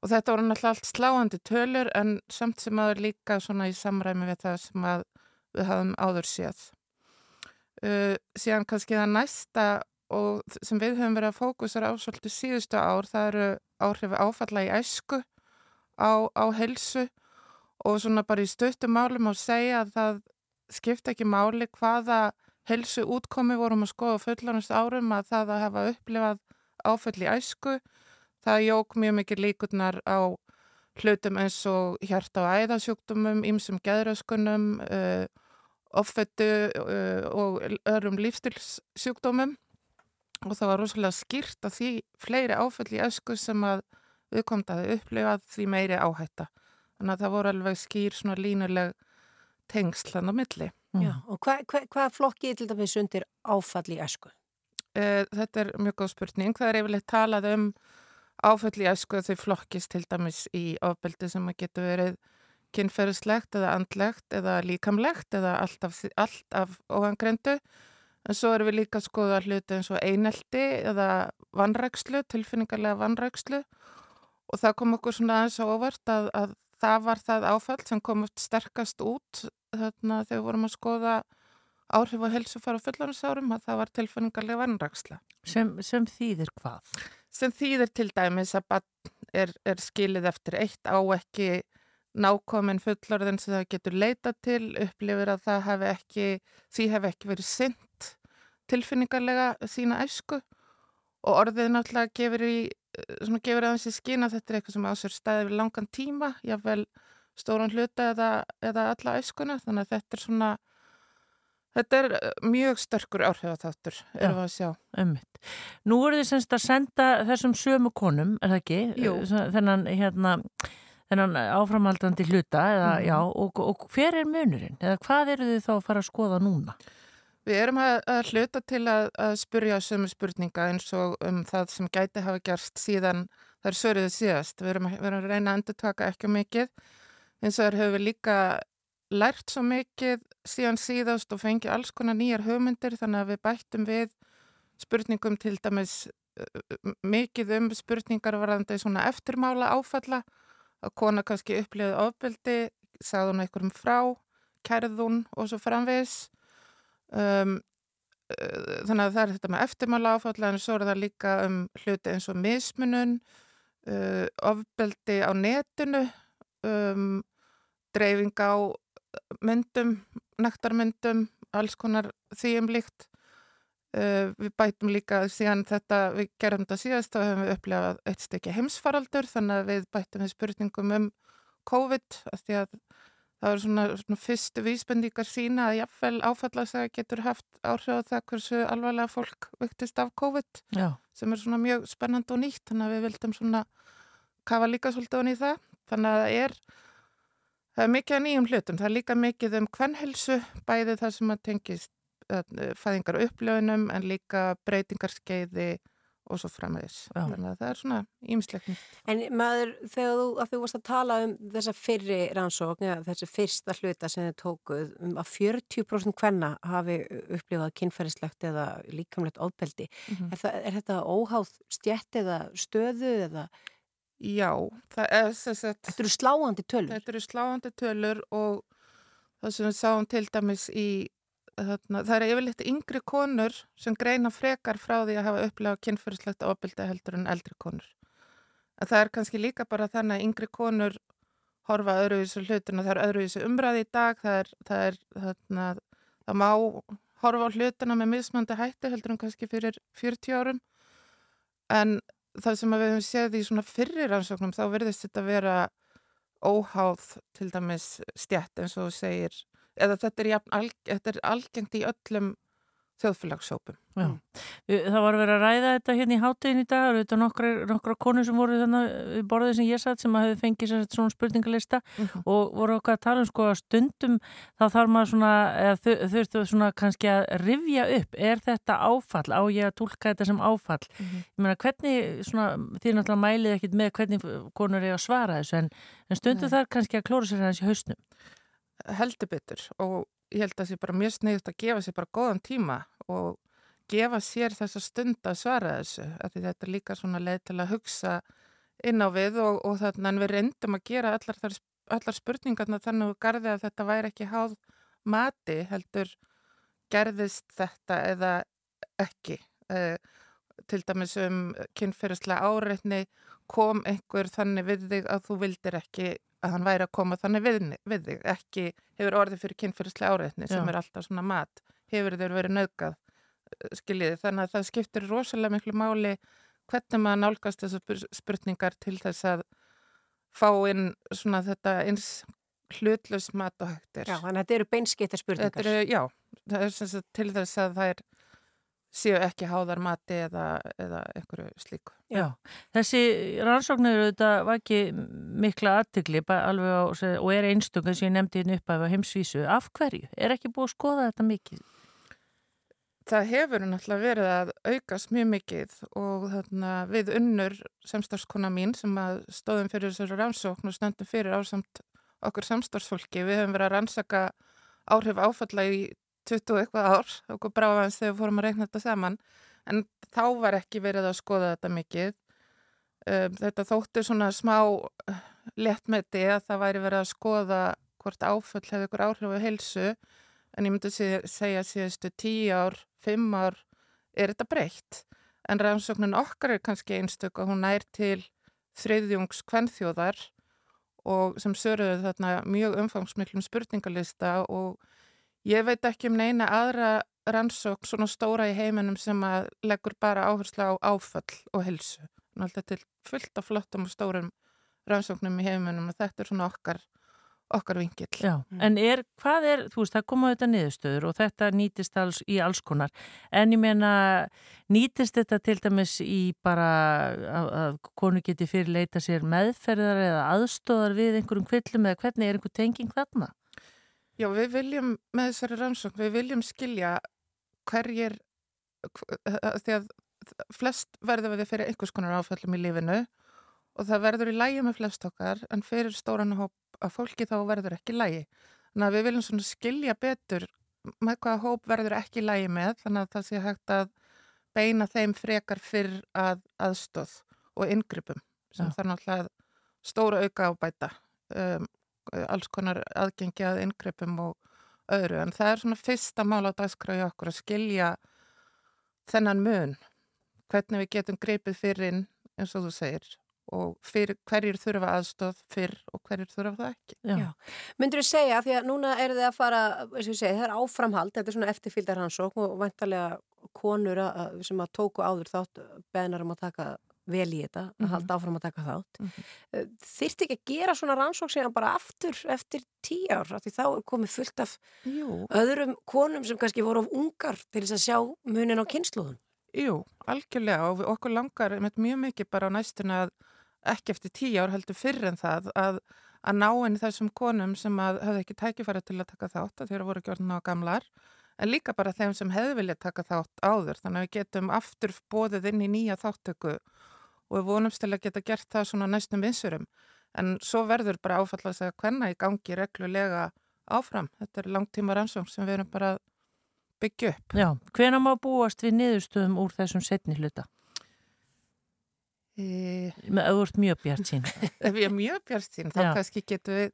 Og þetta voru náttúrulega allt sláandi tölur en samt sem aður líka svona í samræmi við það sem við hafum áður séð. Uh, síðan kannski það næsta og sem við höfum verið að fókusera á svolítið síðustu ár, það eru áhrifu áfalla í æsku á, á helsu og svona bara í stöttum málum að segja að það skipta ekki máli hvaða helsu útkomi vorum að skoða fullanast árum að það að hafa upplifað áfall í æsku, það jók mjög mikið líkurnar á hlutum eins og hjarta og æðasjúktumum, ýmsum geðröskunum, uh, offettu uh, og öðrum lífstilssjúkdómum og það var rosalega skýrt að því fleiri áfall í ösku sem að viðkomtaði upplifað því meiri áhætta. Þannig að það voru alveg skýr svona línuleg tengslan á milli. Já, og hvað hva, hva flokkið til dæmis undir áfall í ösku? Uh, þetta er mjög góð spurning. Það er yfirleitt talað um áfall í ösku þau flokkist til dæmis í ofbeldi sem að getur verið kynferðislegt eða andlegt eða líkamlegt eða allt af, allt af óangrendu. En svo erum við líka að skoða hluti eins og einelti eða vannrækslu, tilfinningarlega vannrækslu og það kom okkur svona aðeins á óvart að, að það var það áfall sem kom sterkast út þarna þegar við vorum að skoða áhrif og helsu fara fullansárum að það var tilfinningarlega vannræksla. Sem, sem þýðir hvað? Sem þýðir til dæmis að er, er skilið eftir eitt á ekki nákomin fullorðin sem það getur leita til, upplifir að það hef ekki, því hef ekki verið synd tilfinningarlega sína æsku og orðið náttúrulega gefur í, svona gefur aðeins í skina þetta er eitthvað sem ásver staði við langan tíma, jáfnvel stóran hluta eða, eða alla æskuna, þannig að þetta er svona Þetta er mjög sterkur áhrifatháttur, erum við að sjá. Ummitt. Nú eru þið semst að senda þessum sömu konum, er það ekki? Jú. Þennan, hérna, þennan áframhaldandi hluta eða, mm. já, og, og hver er munurinn? Eða hvað eru þið þá að fara að skoða núna? Við erum að, að hluta til að, að spurja sömu spurninga eins og um það sem gæti hafa gerst síðan þar söruðu síðast. Við erum, við erum að reyna að endur taka ekki mikið eins og þar höfum við líka lært svo mikið síðan síðast og fengið alls konar nýjar hugmyndir þannig að við bættum við spurningum til dæmis mikið um spurningar varðandi svona eftirmála áfalla að kona kannski upplifið ofbeldi, sagði hún einhverjum frá, kærðun og svo framvegs. Um, þannig að það er þetta með eftirmála áfalla en svo er það líka um hluti eins og mismunun, uh, ofbeldi á netinu, um, dreifing á myndum, nektarmyndum, alls konar því um líkt. Uh, við bætum líka síðan þetta, við gerum þetta síðast og hefum við upplefað eitt stykki heimsfaraldur þannig að við bætum við spurningum um COVID að því að það er svona, svona fyrstu vísbendíkar sína að jafnvel áfallasega getur haft áhrif á það hversu alvarlega fólk viktist af COVID Já. sem er svona mjög spennand og nýtt þannig að við vildum svona kafa líka svolítið onni í það þannig að það er það er mikið að nýjum hlutum, það er líka mikið um hvernhelsu bæði það sem að tengist fæðingar og upplöfunum en líka breytingarskeiði og svo framvegis. Þannig að það er svona ímislegt. En maður, þegar þú, að þú varst að tala um þessa fyrri rannsókn, ja, þessi fyrsta hluta sem þið tókuð, um að 40% hvenna hafi upplifað kynferðislegt eða líkamlegt ofbeldi. Mm -hmm. er, það, er þetta óháð stjætt eða stöðu eða... Já, það er þess að... Þetta eru sláandi tölur. Þetta eru sláandi tölur og það sem við sáum til dæmis í Þarna, það er yfirleitt yngri konur sem greina frekar frá því að hafa upplegað kynferðslegt ofbeldi heldur en eldri konur. En það er kannski líka bara þannig að yngri konur horfa öðruvísu hlutina, það er öðruvísu umræði í dag, það er, það er þarna, það má horfa á hlutina með mismandi hætti heldur en kannski fyrir 40 árum. En það sem við hefum séð í svona fyrri rannsóknum þá verðist þetta vera óháð til dæmis stjætt eins og þú segir eða þetta er, alg, þetta er algengt í öllum þjóðfélagssópum. Já. Við- Það var verið að ræða þetta hérna í hátíðin í dag, þetta nokkra, nokkra konur sem voru þannig við borðið sem ég satt sem að hefði fengið sagt svona spurningalista Mhm. og voru okkar að tala um sko að stundum þá þarf maður svona, þurftu svona kannski að rifja upp, er þetta áfall, á ég að tólka þetta sem áfall? Mhm. Ég meina hvernig, svona, þið náttúrulega mælið ekkit með hvernig konur er að svara þessu en, en stundum Nei. þar kannski að klóra sér hans í hausnum. heldur betur og ég held að það sé bara mjög sniðut að gefa sér bara góðan tíma og gefa sér þessa stund að svara þessu þetta er líka svona leið til að hugsa inn á við og, og þannig en við reyndum að gera allar, þar, allar spurningarna þannig að garði að þetta væri ekki háð mati heldur gerðist þetta eða ekki uh, til dæmis um kynferðislega áreitni kom einhver þannig við þig að þú vildir ekki að hann væri að koma þannig við, við þig ekki hefur orðið fyrir kynferðislega áreitni sem Já. er alltaf svona mat hefur þeir verið nöðgað skiljiði þannig að það skiptir rosalega miklu máli hvernig maður nálgast þessar spurningar til þess að fá inn svona þetta eins hlutlust mat og hægtir Já, þannig að þetta eru beinskipta spurningar. Þetta eru, já, það er sem sagt til þess að það er séu ekki háðar mati eða, eða einhverju slíku. Já, þessi rannsóknir auðvitað var ekki mikla aðtikli alveg á, og er einstöngum sem ég nefndi hérna upp af heimsvísu. Af hverju? Er ekki búið að skoða þetta mikið? Það hefur náttúrulega verið að aukast mjög mikið og þarna, við unnur samstarfskona mín sem að stóðum fyrir þessari rannsókn og stöndum fyrir ásamt okkur samstarfsfólki. Við höfum verið að rannsaka áhrif áfalla í 20 eitthvað ár, okkur bráðans þegar fórum að reikna þetta saman, en þá var ekki verið að skoða þetta mikið. Um, þetta þótti svona smá eh, léttmeti að það væri verið að skoða hvort áföll hefði ykkur áhrif á heilsu, en ég myndi segja síðustu tíu ár, fimm ár, er þetta breytt. En rannsóknin okkar er kannski einstök og hún nær til þriðjungs kvennþjóðar og sem söruðu þarna mjög umfangsmiklum spurningalista og ég veit ekki um neina aðra rannsókn svona stóra í heiminum sem að leggur bara áherslu á áföll og helsu. Alltaf til fullt af flottum og stórum rannsóknum í heiminum og þetta er svona okkar, okkar vingill. Já, en er, hvað er, þú veist, það koma auðvitað niðurstöður og þetta nýtist alls í alls konar, en ég meina, nýtist þetta til dæmis í bara að, að konu geti fyrir leita sér meðferðar eða aðstóðar við einhverjum kvillum eða hvernig er einhver tenging þarna? Já, við viljum með þessari rannsókn, við viljum skilja hverjir, hv- því að flest verður við fyrir einhvers konar áfællum í lífinu og það verður í lægi með flest okkar en fyrir stóran hóp að fólki þá verður ekki lægi. Þannig að við viljum svona skilja betur með hvaða hóp verður ekki lægi með þannig að það sé hægt að beina þeim frekar fyrr að aðstóð og yngrypum sem Já. þarf náttúrulega stóra auka ábæta um, alls konar aðgengi að yngrypum og öðru en það er svona fyrsta mál á dagskráði okkur að skilja þennan mun hvernig við getum greipið fyrir inn eins og þú segir og fyrir hverjir þurfa aðstóð fyrr og hverjir þurfa það ekki. Myndur þú segja, því að núna eru þið að fara, segi, það er áframhald, þetta er svona eftirfylgdar hansókn og vantarlega konur að, sem að tóku áður þátt beðnar um að taka vel í þetta, að Mhm. halda áfram að taka þátt. Mm Mhm. Þyrfti ekki að gera svona rannsókn síðan bara aftur eftir tíu ár, þá er komið fullt af Jú. öðrum konum sem kannski voru of ungar til þess að sjá munin á kynsluðum. Jú, algjörlega og okkur langar einmitt mjög mikið bara á næstuna að ekki eftir tíu ár heldur fyrr en það að, að ná inn þessum konum sem höfðu ekki tækifæri til að taka þátt að þeirra voru gjörna á gamlar en líka bara þeim sem hefðu viljað taka þátt áður þannig að við getum aftur bóðið inn í nýja þáttöku og við vonumst til að geta gert það svona næstum vinsurum en svo verður bara áfalla að segja hvenna í gangi reglulega áfram. Þetta er langtíma rannsókn sem við erum bara byggja upp. Já, hvena má búast við niðurstöðum úr þessum setni hluta? E... Með auðvort mjög bjart sín. ef ég er mjög bjart sín, þá Já. kannski getum við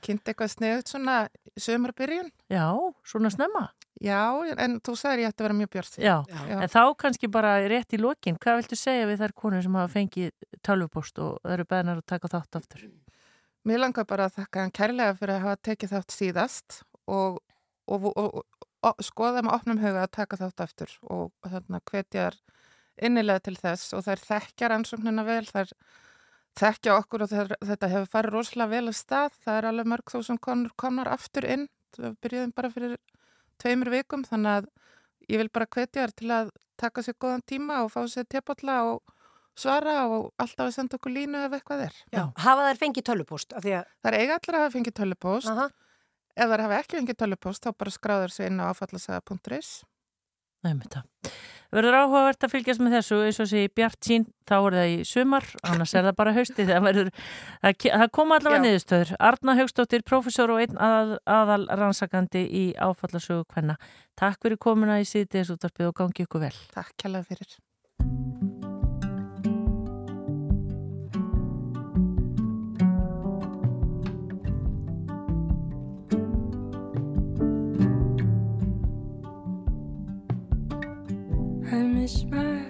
kynnt eitthvað sneðut svona sömarbyrjun. Já, svona snemma. Já, en þú sagðir ég ætti að vera mjög bjart sín. Já, en þá kannski bara rétt í lokin, hvað viltu segja við þær konur sem hafa fengið tölvupost og eru beðnar að taka þátt aftur? Mér langar bara að þakka hann kærlega fyrir að hafa tekið þátt síðast og, og, og, og, og skoða með opnum huga að taka þátt aftur og þarna hvetjar innilega til þess og þær þekkja rannsóknina vel, þær þekkja okkur og þær, þetta hefur farið rosalega vel að stað, það er alveg mörg þúsund konur komnar aftur inn, við byrjuðum bara fyrir tveimur vikum, þannig að ég vil bara hvetja þér til að taka sér góðan tíma og fá sér tepalla og svara og alltaf að senda okkur línu ef eitthvað er. Já. Hafa þær fengið tölupúst? Að... Það er eiga allir að hafa fengið tölupúst. Ef þær hafa ekki fengið tölupúst þá bara skráður sér inn á áfallasaga.is. Nei, með það. Verður áhugavert að fylgjast með þessu eins og sé Bjart sín, þá er það í sumar, annars er það bara hausti verður, það, koma allavega niðurstöður. Arna Haugstóttir, professor og einn að, aðal rannsakandi í áfallasögu hvenna. Takk fyrir komuna í síðdeis útvarpið og gangi ykkur vel. Takk kjalla fyrir. I miss my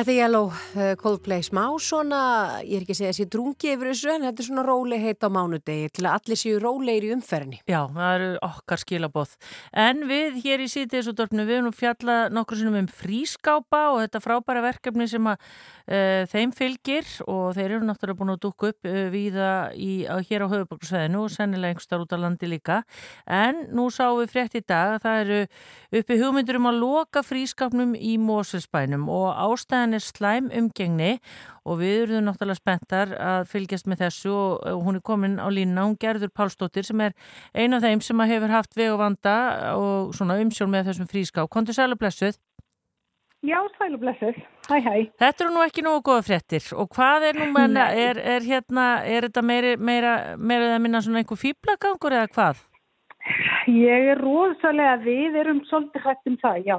things. Þetta er Yellow uh, Coldplay smá svona, ég er ekki að segja að sé drungi yfir þessu en þetta er svona róleg heit á mánudegi til að allir séu rólegir í umferðinni. Já, það eru okkar skilabóð. En við hér í sítiðsúttorfnu, við erum fjallað nokkur sinnum um frískápa og þetta frábæra verkefni sem að uh, þeim fylgir og þeir eru náttúrulega búin að dúka upp uh, í, á, hér á höfuborgarsveðinu og sennilega einhverstaðar út á landi líka. En nú sáum við frétt í dag að það eru uppi hugmyndur um að loka frískápnum í Mósesbænum og ástæðan er slæm umgengni og við erum náttúrulega spenntar að fylgjast með þessu og, hún er komin á línna, hún Gerður Pálsdóttir sem er einu af þeim sem að hefur haft veg og vanda og svona umsjón með þessum frískáp. Kontur sælu blessuð? Já, sælu blessuð. Hæ, hæ. Þetta eru nú ekki nógu góða fréttir og hvað er nú menna, er, er hérna, er þetta meira, meira, meira eða minna svona einhver fýblagangur eða hvað? Ég er rosalega, við erum svolítið hægt um það, já.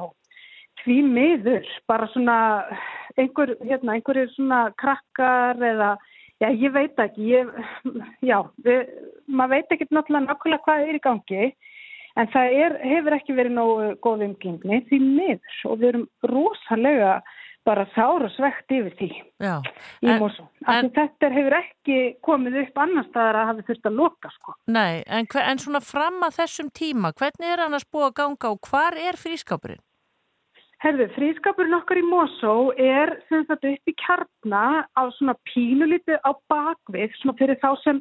Því miður, bara svona einhver, hérna, einhverjir svona krakkar eða, já, ég veit ekki, ég, já, við, maður veit ekki náttúrulega nákvæmlega hvað er í gangi, en það er, hefur ekki verið nógu góð umgengni því miður og við erum rosalega bara sára svegt yfir því Já, í. En, þetta hefur ekki komið upp annar staðar að hafi þurft að loka, sko. Nei, en, en svona fram að þessum tíma, hvernig er búið að ganga og hvar er frískápurinn? Herðu, frískapurinn okkar í Mosó er sem sagt upp í kjarna á svona pínulítið á bakvið, svona fyrir þá sem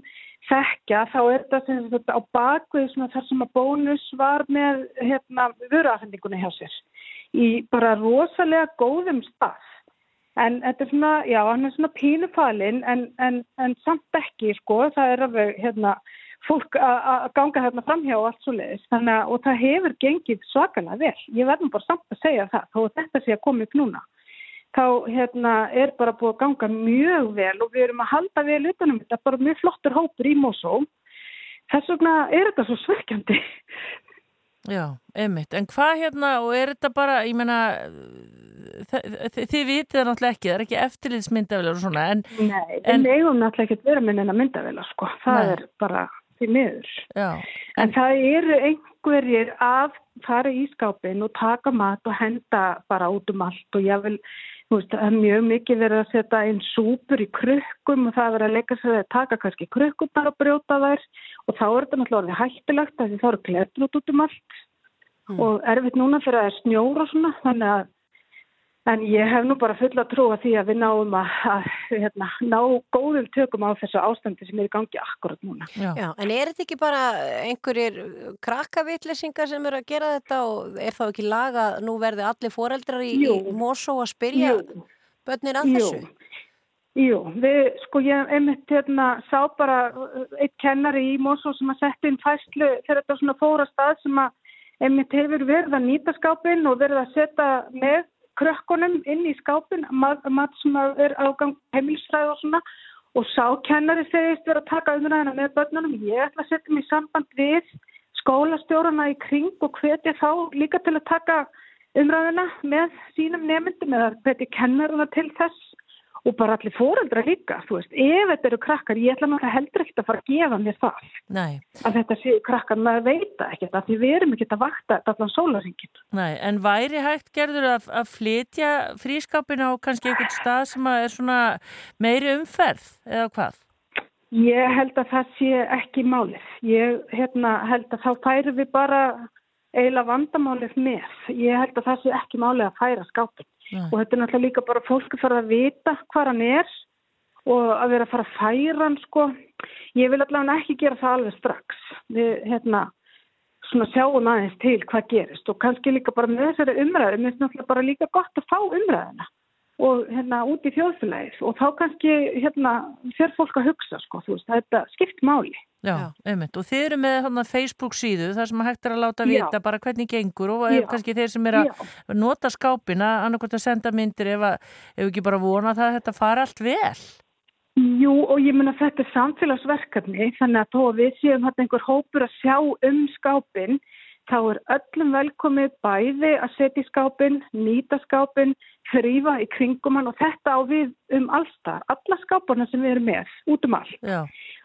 þekkja, þá er þetta sem sagt á bakvið svona þar sem að bónus var með hérna vöruafhendingunni hjá sér í bara rosalega góðum stað. En þetta er svona, já, hann er svona pínufalinn en, en, en samt ekki, sko, það er alveg, hérna, fólk að ganga hérna framhjá og allt svo leiðis. Og það hefur gengið svakalega vel. Ég verðum bara samt að segja það, þó þetta sé að koma upp núna. þá hérna, er bara búið að ganga mjög vel og við erum að halda vel utanum þetta, bara mjög flottur hópur í Mosó. Þess vegna er þetta svo svekkjandi. Já, einmitt. En hvað hérna, og er þetta bara, ég meina, þið, vitið það náttúrulega ekki, það er ekki eftirlitsmyndavilar og svona, en... Nei, við megum náttúrulega ekki að vera með neina myndavila, sko. Það Nei. er bara því miður. Já, En það eru einhverjir að fara í skápin og taka mat og henda bara út um allt og ég vil, þú veist, það er mjög mikið verið að setja inn súpur í krukkum og það er verið að leika sér að taka kannski krukkurnar og brjóta þær og þá er þetta náttúrulega orðið hættilegt af því þá eru klerbrot út um allt og erfitt núna fyrir að það er snjór og svona þannig að En ég hef nú bara fulla trú að því að við náum að, að hérna, ná góðum tökum á þessu ástandi sem er í gangi akkurat núna. Já. Já, en er þetta ekki bara einhverjir krakkavitlesingar sem eru að gera þetta og er þá ekki laga nú verði allir foreldrar í, í Mosó að spyrja Jú. börnir að Jú. þessu? Jú, við, sko ég einmitt hérna sá bara eitt kennari í Mosó sem að setja inn fæslu þegar þetta svona fóra stað sem að einmitt hefur verið að nýta skápin og verið að setja með krökkunum inn í skápin, er ágang heimilsfræð og svona og sá kennari segist verið að taka umræðina með börnunum. Ég ætla að setja mig í samband við skólastjórana í kring og hvetja þá líka til að taka umræðina með sínum nemyndum eða hvetja kennaruna til þess og bara allir fóreldra líka, þú veist, ef þetta eru krakkar, ég ætla náttúrulega heldur ekkert að fara að gefa mér það, Nei, að þetta séu krakkar, maður veit það ekkert, af því við erum ekkert að vakta allan sólaringin. nei, en væri hægt gerður að, að flytja frískapin á kannski einhvern stað sem að er svona meiri umferð, eða hvað? Ég held að það sé ekki málið. Ég hérna, held að þá færum við bara eiginlega vandamálið með. Ég held að það sé ekki málið að færa skápin. Nei. Og þetta er náttúrulega líka bara fólk að fara að vita hvað hann er og að vera að fara að færa hann sko. Ég vil allavega ekki gera það alveg strax. Við hérna sjáum aðeins til hvað gerist og kannski líka bara með þessari umræðu, mér finnst náttúrulega bara líka gott að fá umræðina og hérna út í þjóðfélagið og þá kannski hérna fyrir fólk að hugsa sko, þú veist, þetta skipt máli. Já, einmitt. Og þið eru með þarna Facebook síðu þar sem hægt er að láta Já. vita bara hvernig gengur og Já. kannski þeir sem er að nota skápina, annarkvæmt að senda myndir ef, að, ef ekki bara vona það að þetta fara allt vel. Jú og ég mun að þetta er samfélagsverkefni þannig að þó að við séum hérna einhver hópur að sjá um skápin þá er öllum velkomið bæði að setja í skápin, nýta skápin, þrýfa í kringum hann og þetta á við um allstar, alla skáparna sem við erum með, út um allt. Já.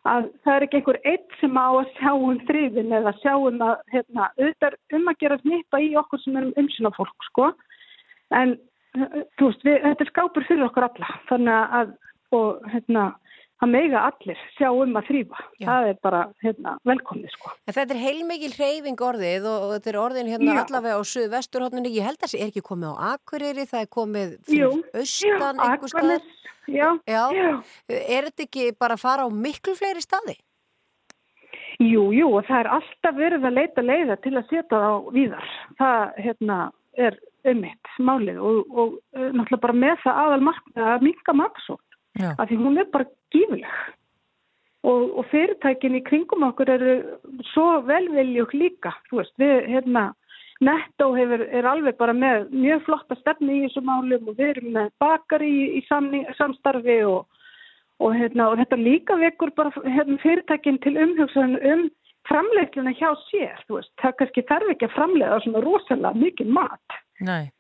Að það er ekki einhver eitt sem á að sjá um þrýfin eða sjá um að, hérna, auðvitað um að gera snippa í okkur sem erum umsýna fólk, sko. En, þú veist, við, þetta er skápur fyrir okkur alla, þannig að, og, hérna, að meiga allir sjá um að þrýfa. Það er bara, hérna, velkomið, sko. En þetta er heilmikil hreyfing orðið og, og þetta er orðin hérna Já. allavega á suðvesturhóttninni. Ég held að það er ekki komið á Akureyri, það er komið fyrir austan einhver. Akranes, já, Já. Er þetta ekki bara að fara á miklu fleiri staði? Jú, jú, og það er alltaf verið að leita leiða til að setja það á víðar. Það, hérna, er ummitt málið og, og uh, náttúrulega bara með það aðal markmið að minka maksótt. Já. Af því hún er bara gífileg. Og, og fyrirtækin í kringum okkur eru svo velviljug líka. Þú veist, við, hérna, Netto hefur, er alveg bara með mjög flotta stefni í þessu málum og við erum með bakari í, í samning, samstarfi og, og, hérna, og þetta líka vekur bara hérna, fyrirtækin til umhugsan um framleiðsluna hjá sér. Það kannski þarf ekki að framleiða svona rosalega mikið mat. Nei,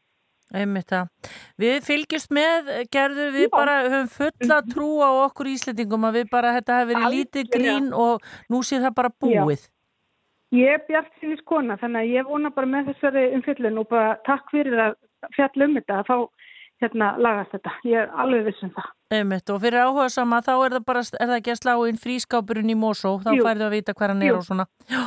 einmitt það. Við fylgjumst með, gerður, við bara höfum fulla trú á okkur Íslendingum að við bara, þetta hefur verið lítið grín og nú sé það bara búið. Ég er bjart sinni skona þannig að ég vona bara með þessari umfyllun og bara takk fyrir að fjalla um þetta að fá hérna lagast þetta. Ég er alveg viss um það. Einmitt, og fyrir áhuga sama þá er það bara, er það ekki að slá inn frískápurinn í Mosó, þá færðu að vita hvað hann er Jú. og svona. Já,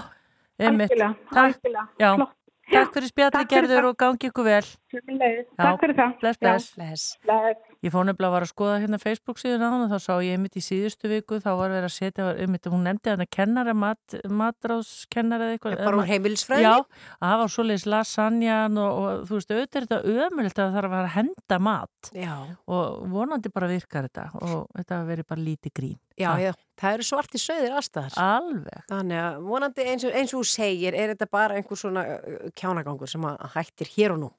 einmitt. Algjörlega, algjörlega. já, Flott. Takk fyrir spjalli gerður og gangi ykkur vel. Takk fyrir það. Bless, bless. Bless. Bless. Ég fór nefnilega að var að skoða hérna Facebook síðan á hann og þá sá ég einmitt í síðustu viku þá var verið að setja, einmitt, hún nefndi hann að kennara, mat, matráðskennara eða eitthvað. Bara úr heimilisfræðinni? Já, að var svoleiðis lasagnan og, og þú veist, auðvitað er þetta ömulegt að það þarf að að henda mat Já. og vonandi bara virkar þetta og þetta verið bara lítið grín. Já, já, það eru svarti söðir allstaðar. Alveg. Þannig að vonandi eins og, eins og þú segir, er þetta bara einhver svona uh, kjánagangur sem að hættir hér og nú.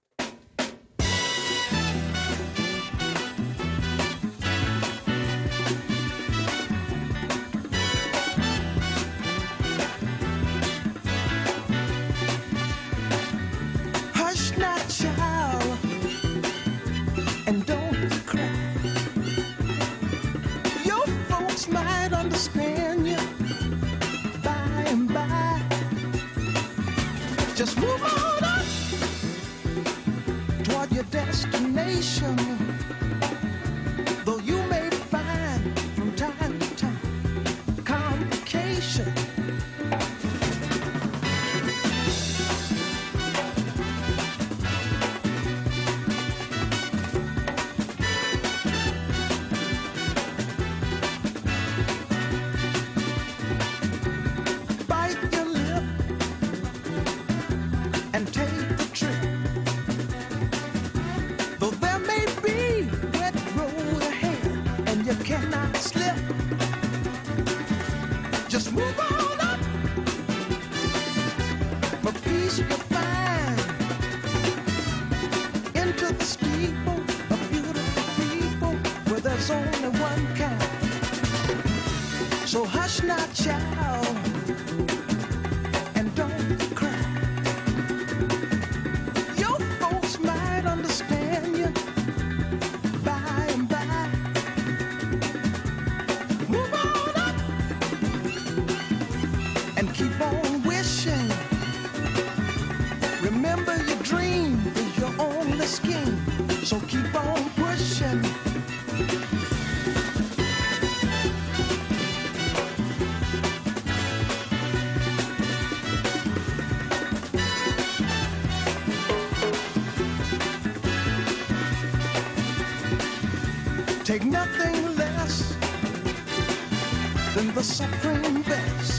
suffering best.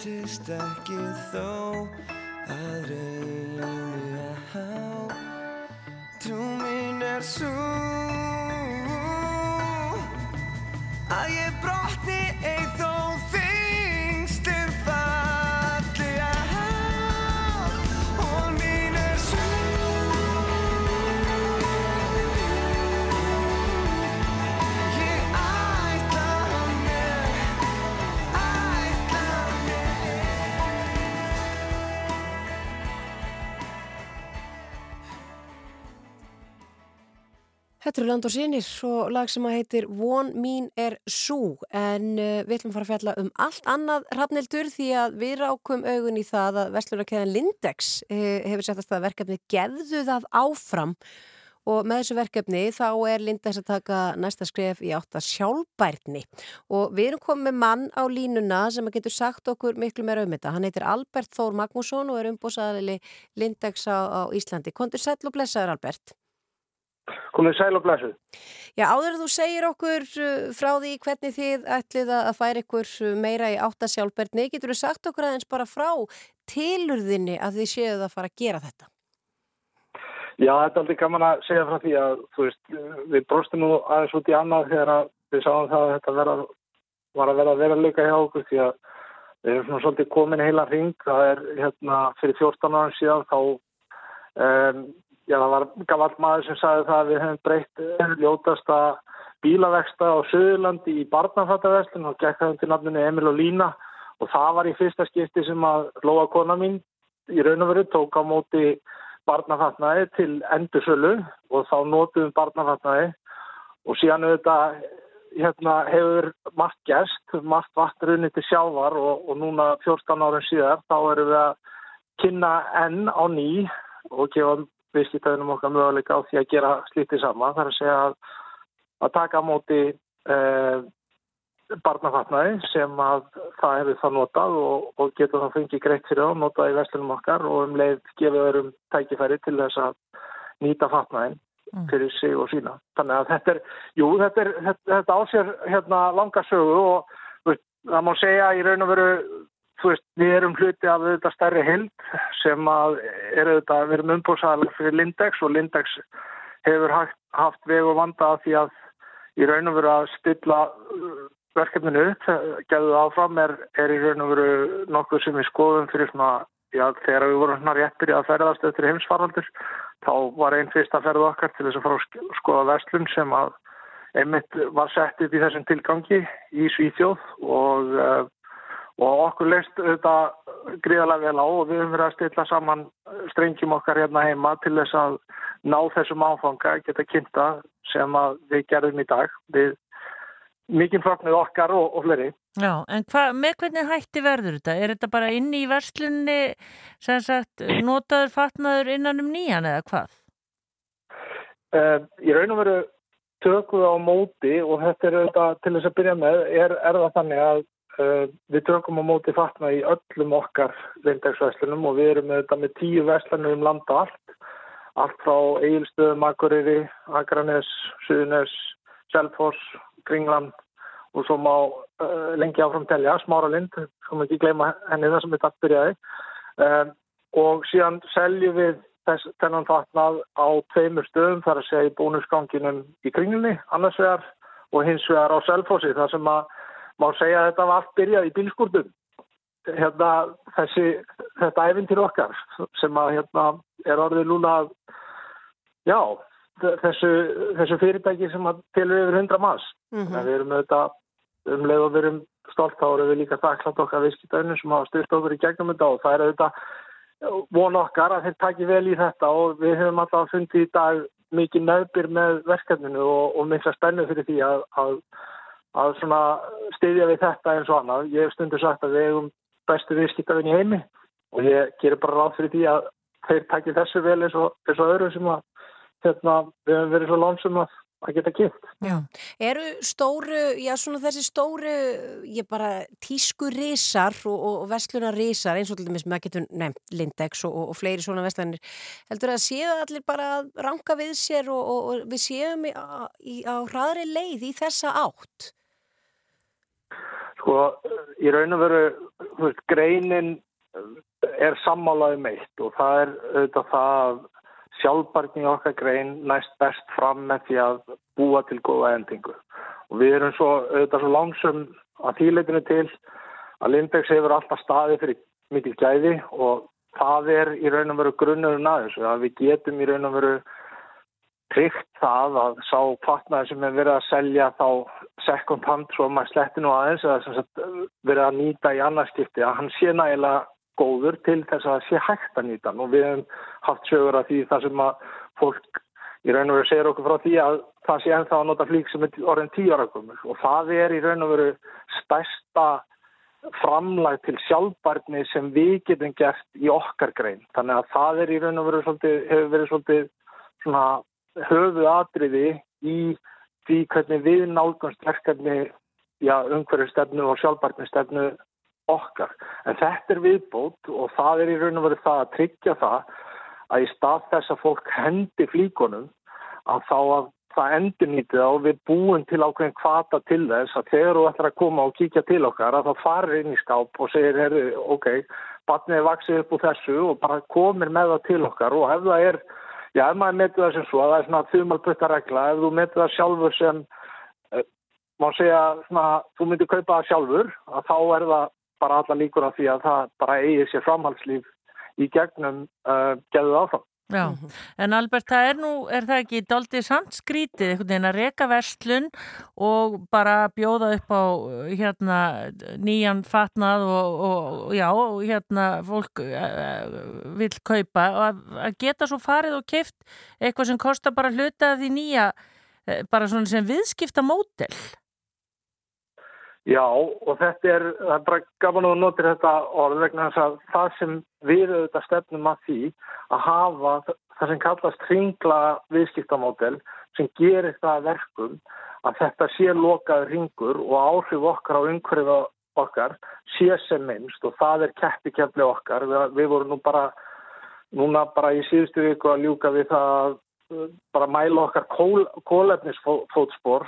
ég þreytist ekki þó að reyni að há. Trú mín er svo Þetta eru Land og Sinir og lag sem að heitir Von mín er sú en uh, við ætlum að fara að fjalla um allt annað rafnildur því að við rákum augun í það að Vestlunarkeðan Lindex uh, hefur sett að staða verkefni Gefðu það áfram og með þessu verkefni þá er Lindex að taka næsta skref í átt að sjálfbærni og við erum komið mann á línuna sem að getur sagt okkur miklu meira um þetta. Hann heitir Albert Þór Magnússon og er umbúsaðali Lindex á, á Íslandi. Kondur sæll og blessaður Albert. Komið sæl og blessuð. Já, áður þú segir okkur uh, frá því hvernig þið ætlið að færa ykkur uh, meira í áttasjálfberni, getur þú sagt okkur aðeins bara frá tilurðinni að þið séuð að fara að gera þetta? Já, þetta er aldrei gaman að segja frá því að, þú veist, við bróstum nú aðeins út í annað þegar við sáum það að þetta vera, var að vera að vera löka hjá okkur því að við erum svona svolítið komin heila hring, það er hérna fyrir 14 ára síðan þá, um, já það var gafall maður sem sagði það að við hefum breytt eh, ljótasta bílavexta á Suðurlandi í barnafattaverslun og gekk það undir nafninu Emil og Lína. Og það var í fyrsta skipti sem að Lóa kona mín í raun og veru tók á móti barnafatnaði til endursölu og þá nótuðum barnafatnaði. Og síðan auðvitað hérna, hefur margt gerst, margt vatn runni til sjávar og, og núna 14 árum síðar þá erum við að kynna enn á ný og gefa viðskiptaðunum okkar möguleika á því að gera slítið saman. Það er að segja að, að taka á móti eh, barnafatnaði sem að það hefur það notað og, og getur það fengið greitt fyrir það notað í vestlunum okkar og um leið gefið öðrum tækifæri til þess að nýta fatnaðin fyrir sig og sína. Þannig að þetta er, jú, þetta er, þetta, þetta ásér hérna langa sögu og það má segja í raun og veru, þú veist, við erum hluti af þetta stærri held sem að er auðvitað, við erum umbúrsaðalega fyrir Lindex og Lindex hefur haft, haft veg og vanda því að í raun og veru að stilla uh, verkefninu upp, gefðu áfram er, er í raun og veru nokkuð sem við skoðum fyrir svona, já, þegar við vorum svona rétt byrjað að ferðast eftir heimsfaraldur, þá var einn fyrsta ferð okkar til þess að fara að skoða verslun sem að einmitt var sett upp í þessum tilgangi í Svíþjóð og, uh, og okkur leist þetta gríðarlega vel á og við höfum verið að stilla saman strengjum okkar hérna heima til þess að ná þessum áfanga, geta kynnta sem að við gerðum í dag við mikinn fagnir okkar og, og fleiri. Já, en hva, með hvernig hætti verður þetta? Er þetta bara inn í verslunni, sem sagt, notaður fatnaður innan um nýjan eða hvað? Uh, í raun og veru tökum við á móti og þetta er auðvitað til þess að byrja með er, er það þannig að við tökum á móti fatna í öllum okkar lindagsverslunum og við erum auðvitað með tíu verslunum um landa allt. Allt frá Egilstöðum, Akureyri, Akranes, Suðunes, Selfoss, Kringland og svo má uh, lengi áfram telja, Smáralind, sem ekki gleyma henni það sem þetta byrjaði. Um, og síðan seljum við þess, þennan fatnað á tveimur stöðum þar að segja í bónusganginum í Kringlunni, annars vegar og hins vegar á Selfossi þar sem að má segja að þetta var allt byrjað í bílskúrdum hérna þessi þetta æfintir okkar sem að hérna er orðið núna já, þessu, þessu fyrirtæki sem að tilur yfir hundra manns mm -hmm. við erum auðvitað um leið og við erum stolt erum við líka þakklátt okkar viðskiptaunum sem hafa styrt okkur í gegnum þetta og það er auðvitað von okkar að þeir taki vel í þetta og við hefum alltaf fundið í dag mikið nöðbyr með verkefninu og, og mikla spennu fyrir því að, að, að stiðja við þetta eins og annað. Ég hef stundur sagt að við hefum bestu viðskiptafinn í heimi og ég gerir bara ráð fyrir því að þeir taki þessu vel eins og, eins og öðru sem að hérna, við hefum verið svo lónsum að að geta kynnt. Já. Eru stóru, já svona þessi stóru, ég bara tísku risar og, og, og veslunar risar eins og dæmis með að getum nefnt Lindex og, fleiri svona veslanir, heldur að séu allir bara að ranka við sér og við séum í, í, á hraðri leið í þessa átt? Sko, í raun og veru, þú veist, greinin er sammálaði meitt og það er auðvitað það að sjálfbarni okkar grein næst best fram með því að búa til góða endingu. Og við erum svo auðvitað svo langsum að þýleitinu til að Lindex hefur alltaf staði fyrir mikil gæði og það er í raun og veru grunnurinn að þessu að við getum í raun og veru tryggt það að sá fatnaði sem er verið að selja þá second hand svo maður sletti nú aðeins sagt verið að nýta í annarskipti að hann sé nægilega góður til þess að það sé hægt að nýta og við hefum haft sögur að því það sem að fólk í raun og veru segir okkur frá því að það sé ennþá að nota flík sem er orðin tíu ára komur og það er í raun og veru stærsta framlag til sjálfbarni sem við getum gert í okkar grein. Þannig að það er í raun og veru svolítið, hefur verið svolítið svona höfuð atriði í því hvernig við nálgumst verkefni umhverju stefnu og sjálfbarni stefnu okkar. En þetta er viðbót og það er í raun og veru það að tryggja það að í stað þess að fólk hendi flíkonum að þá að það endur nýtið og við búum til ákveðin kvata til þess að þegar þú ætlar að koma og kíkja til okkar að það farir inn í skáp og segir, herru, ok, batnið er vaksið upp úr þessu og bara komir með það til okkar og ef það er, já, ef maður metur það sem svo, það er svona þumalputta regla, ef þú metur það sjálfur sem, uh, má segja, svona, þú myndir kaupa það sjálfur, að þá er það bara alla líkur af því að það bara eigi sér framhalslíf í gegnum uh, geðuð áfram. Já, en Albert, það er nú, er það ekki doldið samt skrítið, einhvern veginn að reka verslun og bara bjóða upp á hérna nýjan fatnað og, og já, hérna fólk uh, vil kaupa. Og að, geta svo farið og keift eitthvað sem kostar bara hluta því nýja, uh, bara svona sem viðskipta mótel. Já, og þetta er, það er bara gaman að notir þetta orð vegna þess að það sem við auðvitað stefnum að því að hafa það sem kallast hringla viðskiptamódel sem gerir það verkum að þetta sé lokaður hringur og áhrif okkar á umhverfið okkar sé sem minnst og það er keppikefli okkar. Við, við vorum nú bara, núna bara í síðustu viku að ljúka við það að bara mæla okkar kól, kólefnisfótspor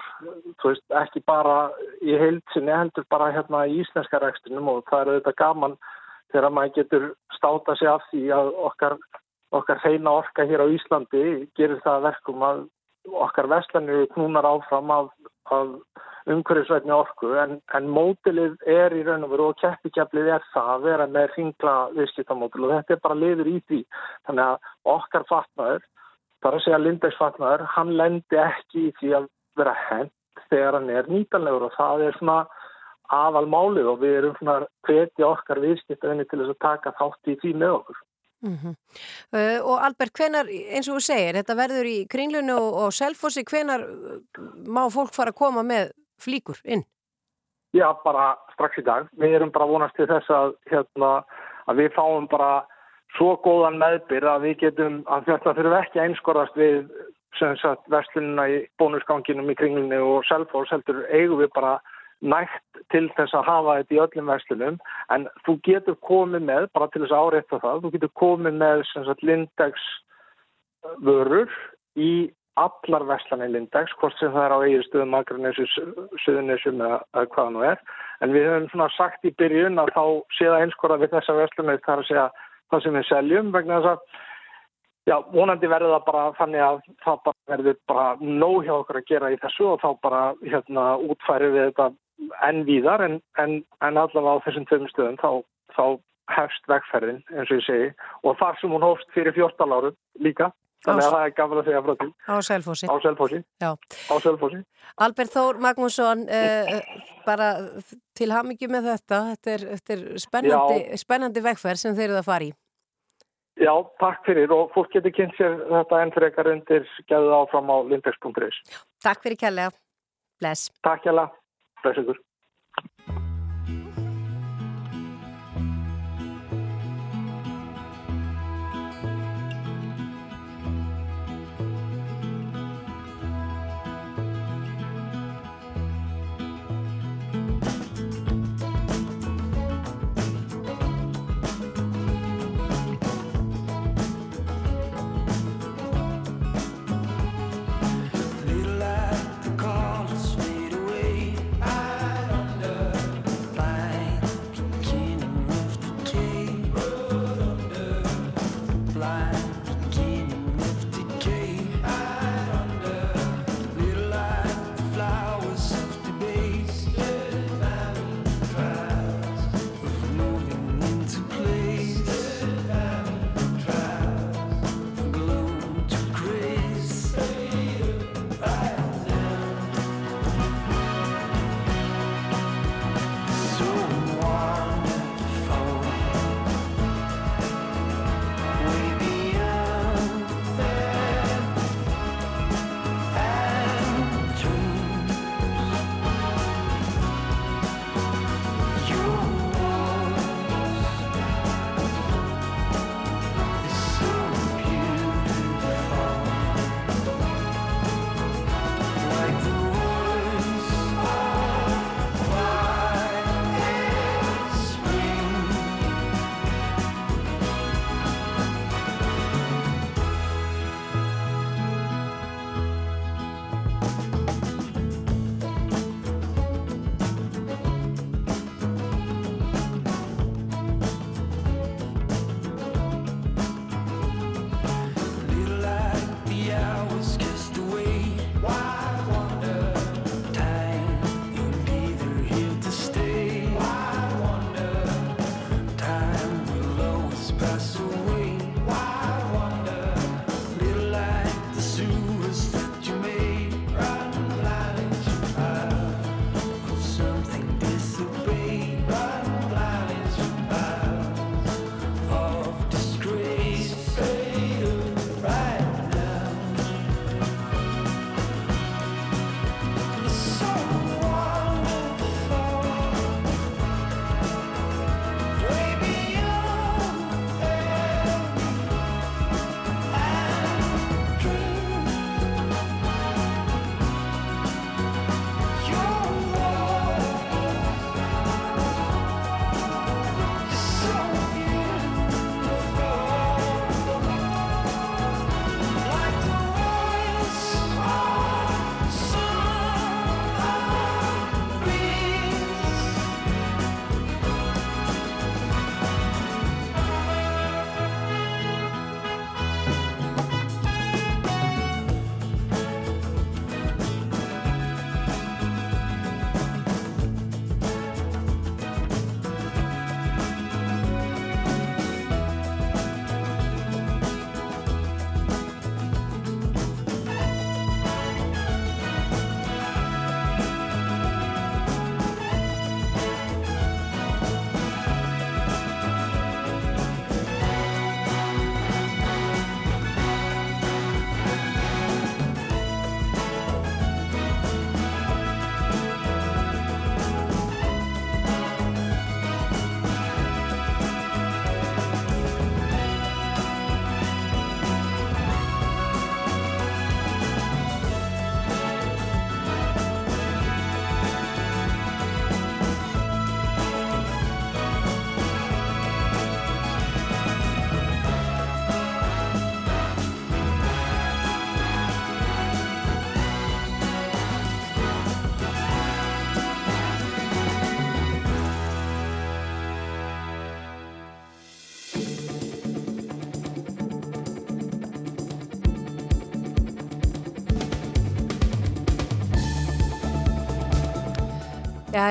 ekki bara í heilsinni heldur bara hérna í íslenska rekstunum og það er auðvitað gaman þegar maður getur státa sig af því að okkar, okkar heina orka hér á Íslandi gerir það verkum að okkar vestlanir knúnar áfram af, af umhverjusveitni orku. En, en mótilið er í raun og veru og keppikeflið er það að vera með ringla viðskiptamótil og þetta er bara liður í því. Þannig að okkar fatnaður þar að segja Lindex-fatnaður, hann lendi ekki í því að vera hent þegar hann er nýtanlegur og það er svona aðal málið og við erum svona hvetja okkar viðskiptaðinni til þess að taka þátt í því með okkur. Mm -hmm. uh, og Albert, hvenar, eins og þú segir, þetta verður í kringlunu og, og selfossi, hvenar má fólk fara að koma með flíkur inn? Já, bara strax í dag. Við erum bara vonast til þess að, hérna, að við fáum bara svo góðan meðbyr að við getum að þetta þurfum ekki einskorast við sem sagt verslunina í bónusganginum í kringlunni og selfhóls heldur eigum við bara nægt til þess að hafa þetta í öllum verslunum. En þú getur komið með, bara til þess að áreita það, þú getur komið með sem sagt Lindex vörur í allar verslanir Lindex, hvort sem það er á eigirstöðum, Akranessu, Suðunisum eða hvaða nú er, en við höfum svona sagt í byrjun að þá sé það einskora við þessa verslunni þar að segja það sem við seljum vegna þess að já, vonandi verður það bara þannig að það bara verður bara nóg hjá okkur að gera í þessu og þá bara hérna útfæri við þetta enn víðar en, en, en allavega á þessum tveim stöðum þá, þá hefst vegferðin eins og ég segi og þar sem hún hófst fyrir 14 árum líka þannig að það er gafur að segja frá til á Selfossi. Á Selfossi, á Selfossi. Albert Þór Magnússon uh, bara til hamingi með þetta. Þetta er, þetta er spennandi, spennandi vegferð sem þeir eru að fara í Já, takk fyrir og fólk getur kynnt sér þetta enn fyrir ekkar undir geðuð áfram á lindex.is Takk fyrir kærlega, bless. Takk kærlega, bless ykkur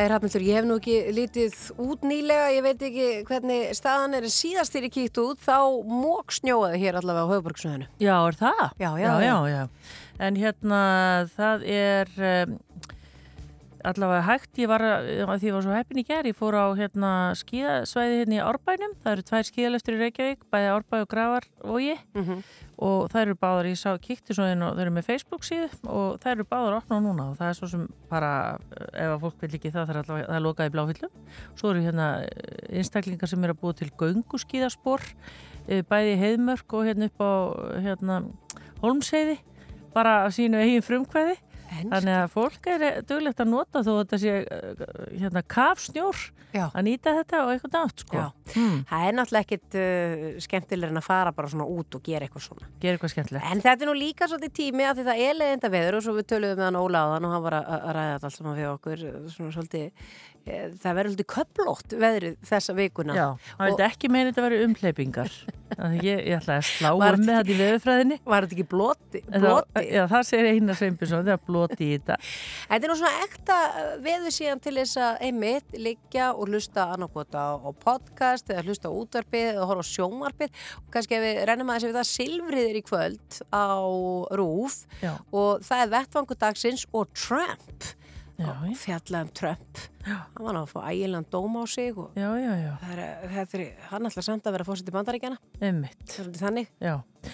Ég, Rafnildur, ég hef nú ekki litið út nýlega, ég veit ekki hvernig staðan er en síðast þegar ég kíkt út þá mók snjóaði hér allavega á höfuborgsnöðinu. Já, er það? Já, já, já, já. já. En hérna, það er um, allavega hægt, ég var, að því ég var svo heppin í gerð, ég fór á hérna skíðasvæði hérna í Árbænum, það eru tvær skíðaleftur í Reykjavík, bæði Árbæ og Gravarvogi Mhm. og það eru báðar, ég sá, kíkti svo inn og þau eru með Facebook síðu og það eru báðar opna núna og það er svo sem bara, ef að fólk vil ekki það, það er allavega, það er lokað í bláfyllum. Svo eru hérna eh, einstaklingar sem eru að búa til gönguskíðaspor, eh, bæði heiðmörk og hérna upp á hérna Holmsheiði, bara að sínu eigin frumkvæði. Þannig að fólk er duglegt að nota þó að þetta sé eh, hérna kafsnjór Já. að nýta þetta og eitthvað nátt sko. Já, það er náttúrulega ekkit uh, skemmtilega en að fara bara svona út og gera eitthvað svona. Gera eitthvað skemmtilegt. En þetta er nú líka svolítið tími að því það er leiðinda veður og svo við töluðum með hann þann og hann var að, ræða allt saman við okkur svona svolítið, það verður svolítið köplótt veðrið þessa vikuna. Já, hann vildi ekki meina þetta að vera umhleypingar. Þannig ég, ég ætlaði að slá um með þetta í veðurfræðinni. Var þetta ekki bloti? bloti? Já, það segir Einar Sveinbjörnsson, það er bloti í þetta. Þetta er nú svona ekta veður síðan til þess að einmitt liggja og hlusta annarkot á, podcast eða hlusta á útvarpið eða horfa á sjónvarpið og kannski ef við rennum að þessi við það silfriðir í kvöld á rúf Já. og það er vettvangudagsins og Trump Já, og fjallað um Trump hann var náttúrulega að fá ægilegan dóm á sig og Já, já, er, þetta er, hann ætla samt að vera fósitt í bandaríkjana þannig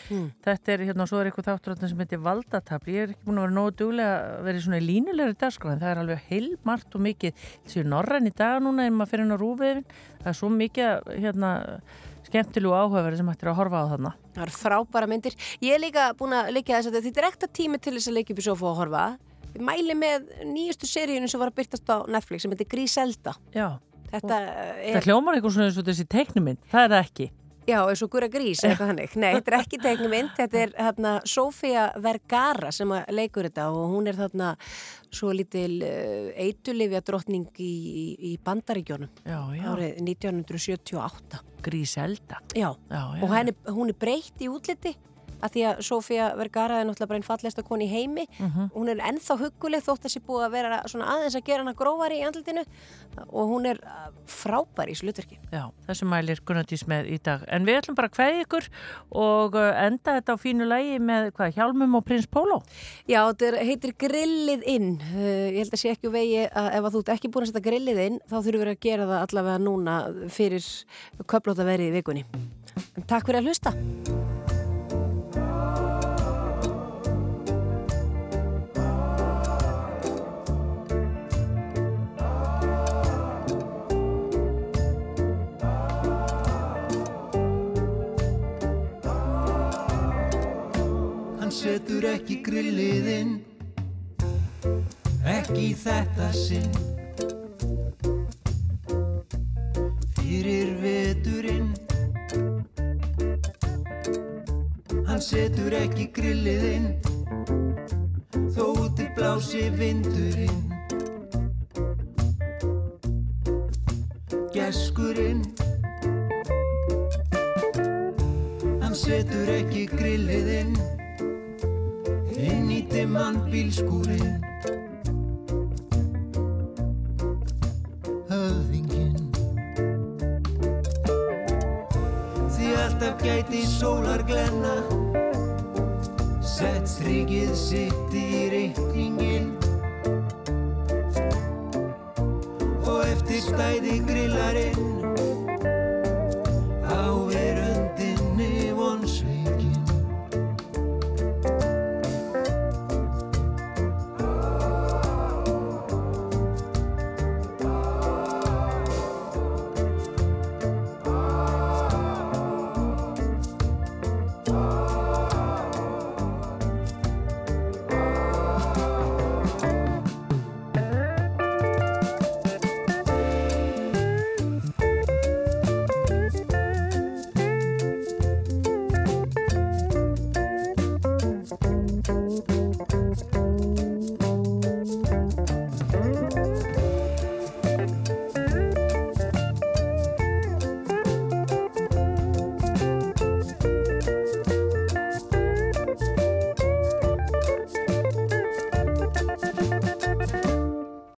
Hmm. þetta er hérna og svo er eitthvað þáttur sem heitir valdatafl. Ég er ekki búin að vera nógu duglega að vera í svona línulegri dagskrá en það er alveg heilmart og mikið þessi norræn í dag núna en maður fyrir inn á rúfiðin. Það er svo mikið hérna skemmtilegu áhugaverði sem hættir að horfa á þarna. Það eru frábæra myndir. Ég er líka búin að leikja þess að þetta er ekta tími til þess að leikja upp í sofa og horfa. Ég mæli með nýjustu seríunum sem var að byrtast á Netflix sem heitir Griselda. Já. Þetta Það er, hljómar eitthvað svona eins og þessi teiknumind. Það er það ekki. já, eins og Gura Grís eitthvað þannig. Nei, þetta er ekki teiknumind. Þetta er hérna Sofía Vergara sem leikur þetta og hún er þarna svo lítil uh, eitulifja drottning í, í, Bandaríkjónum. Árið 1978. Gríselda. Já, Já, já. og henni, hún er breytt í útliti að því að Sofía Vergara er náttúrulega bara einn fallegsta koni í heimi Mhm. hún er ennþá hugguleg þótt þessi búið að vera svona aðeins að gera hana grófari í andlitinu og hún er uh, frábær í þessu hlutverki Já, þessu mælir Gunnardís með í dag. En við ætlum bara að kveðja ykkur og uh, enda þetta á fínu lægi með hvað, Hjálmum og Prins Pólo. Já, þetta heitir grillið inn uh, ég held að sé ekki úr vegi að ef að þú ert ekki búin að setja grillið inn þá þurfum við að gera það allavega núna fyrir köflóta verið í vikunni Takk fyrir að hlusta setur ekki grillið inn Ekki þetta sinn. Fyrir veturinn. Hann setur ekki grillið inn Þó úti blási vindurinn. Geskurinn. Hann setur ekki grillið inn í dimman bílskúrin höfðingin því alltaf gæti sólar glenna. Sett strikið sitt í reikningin og eftir stæði grillarinn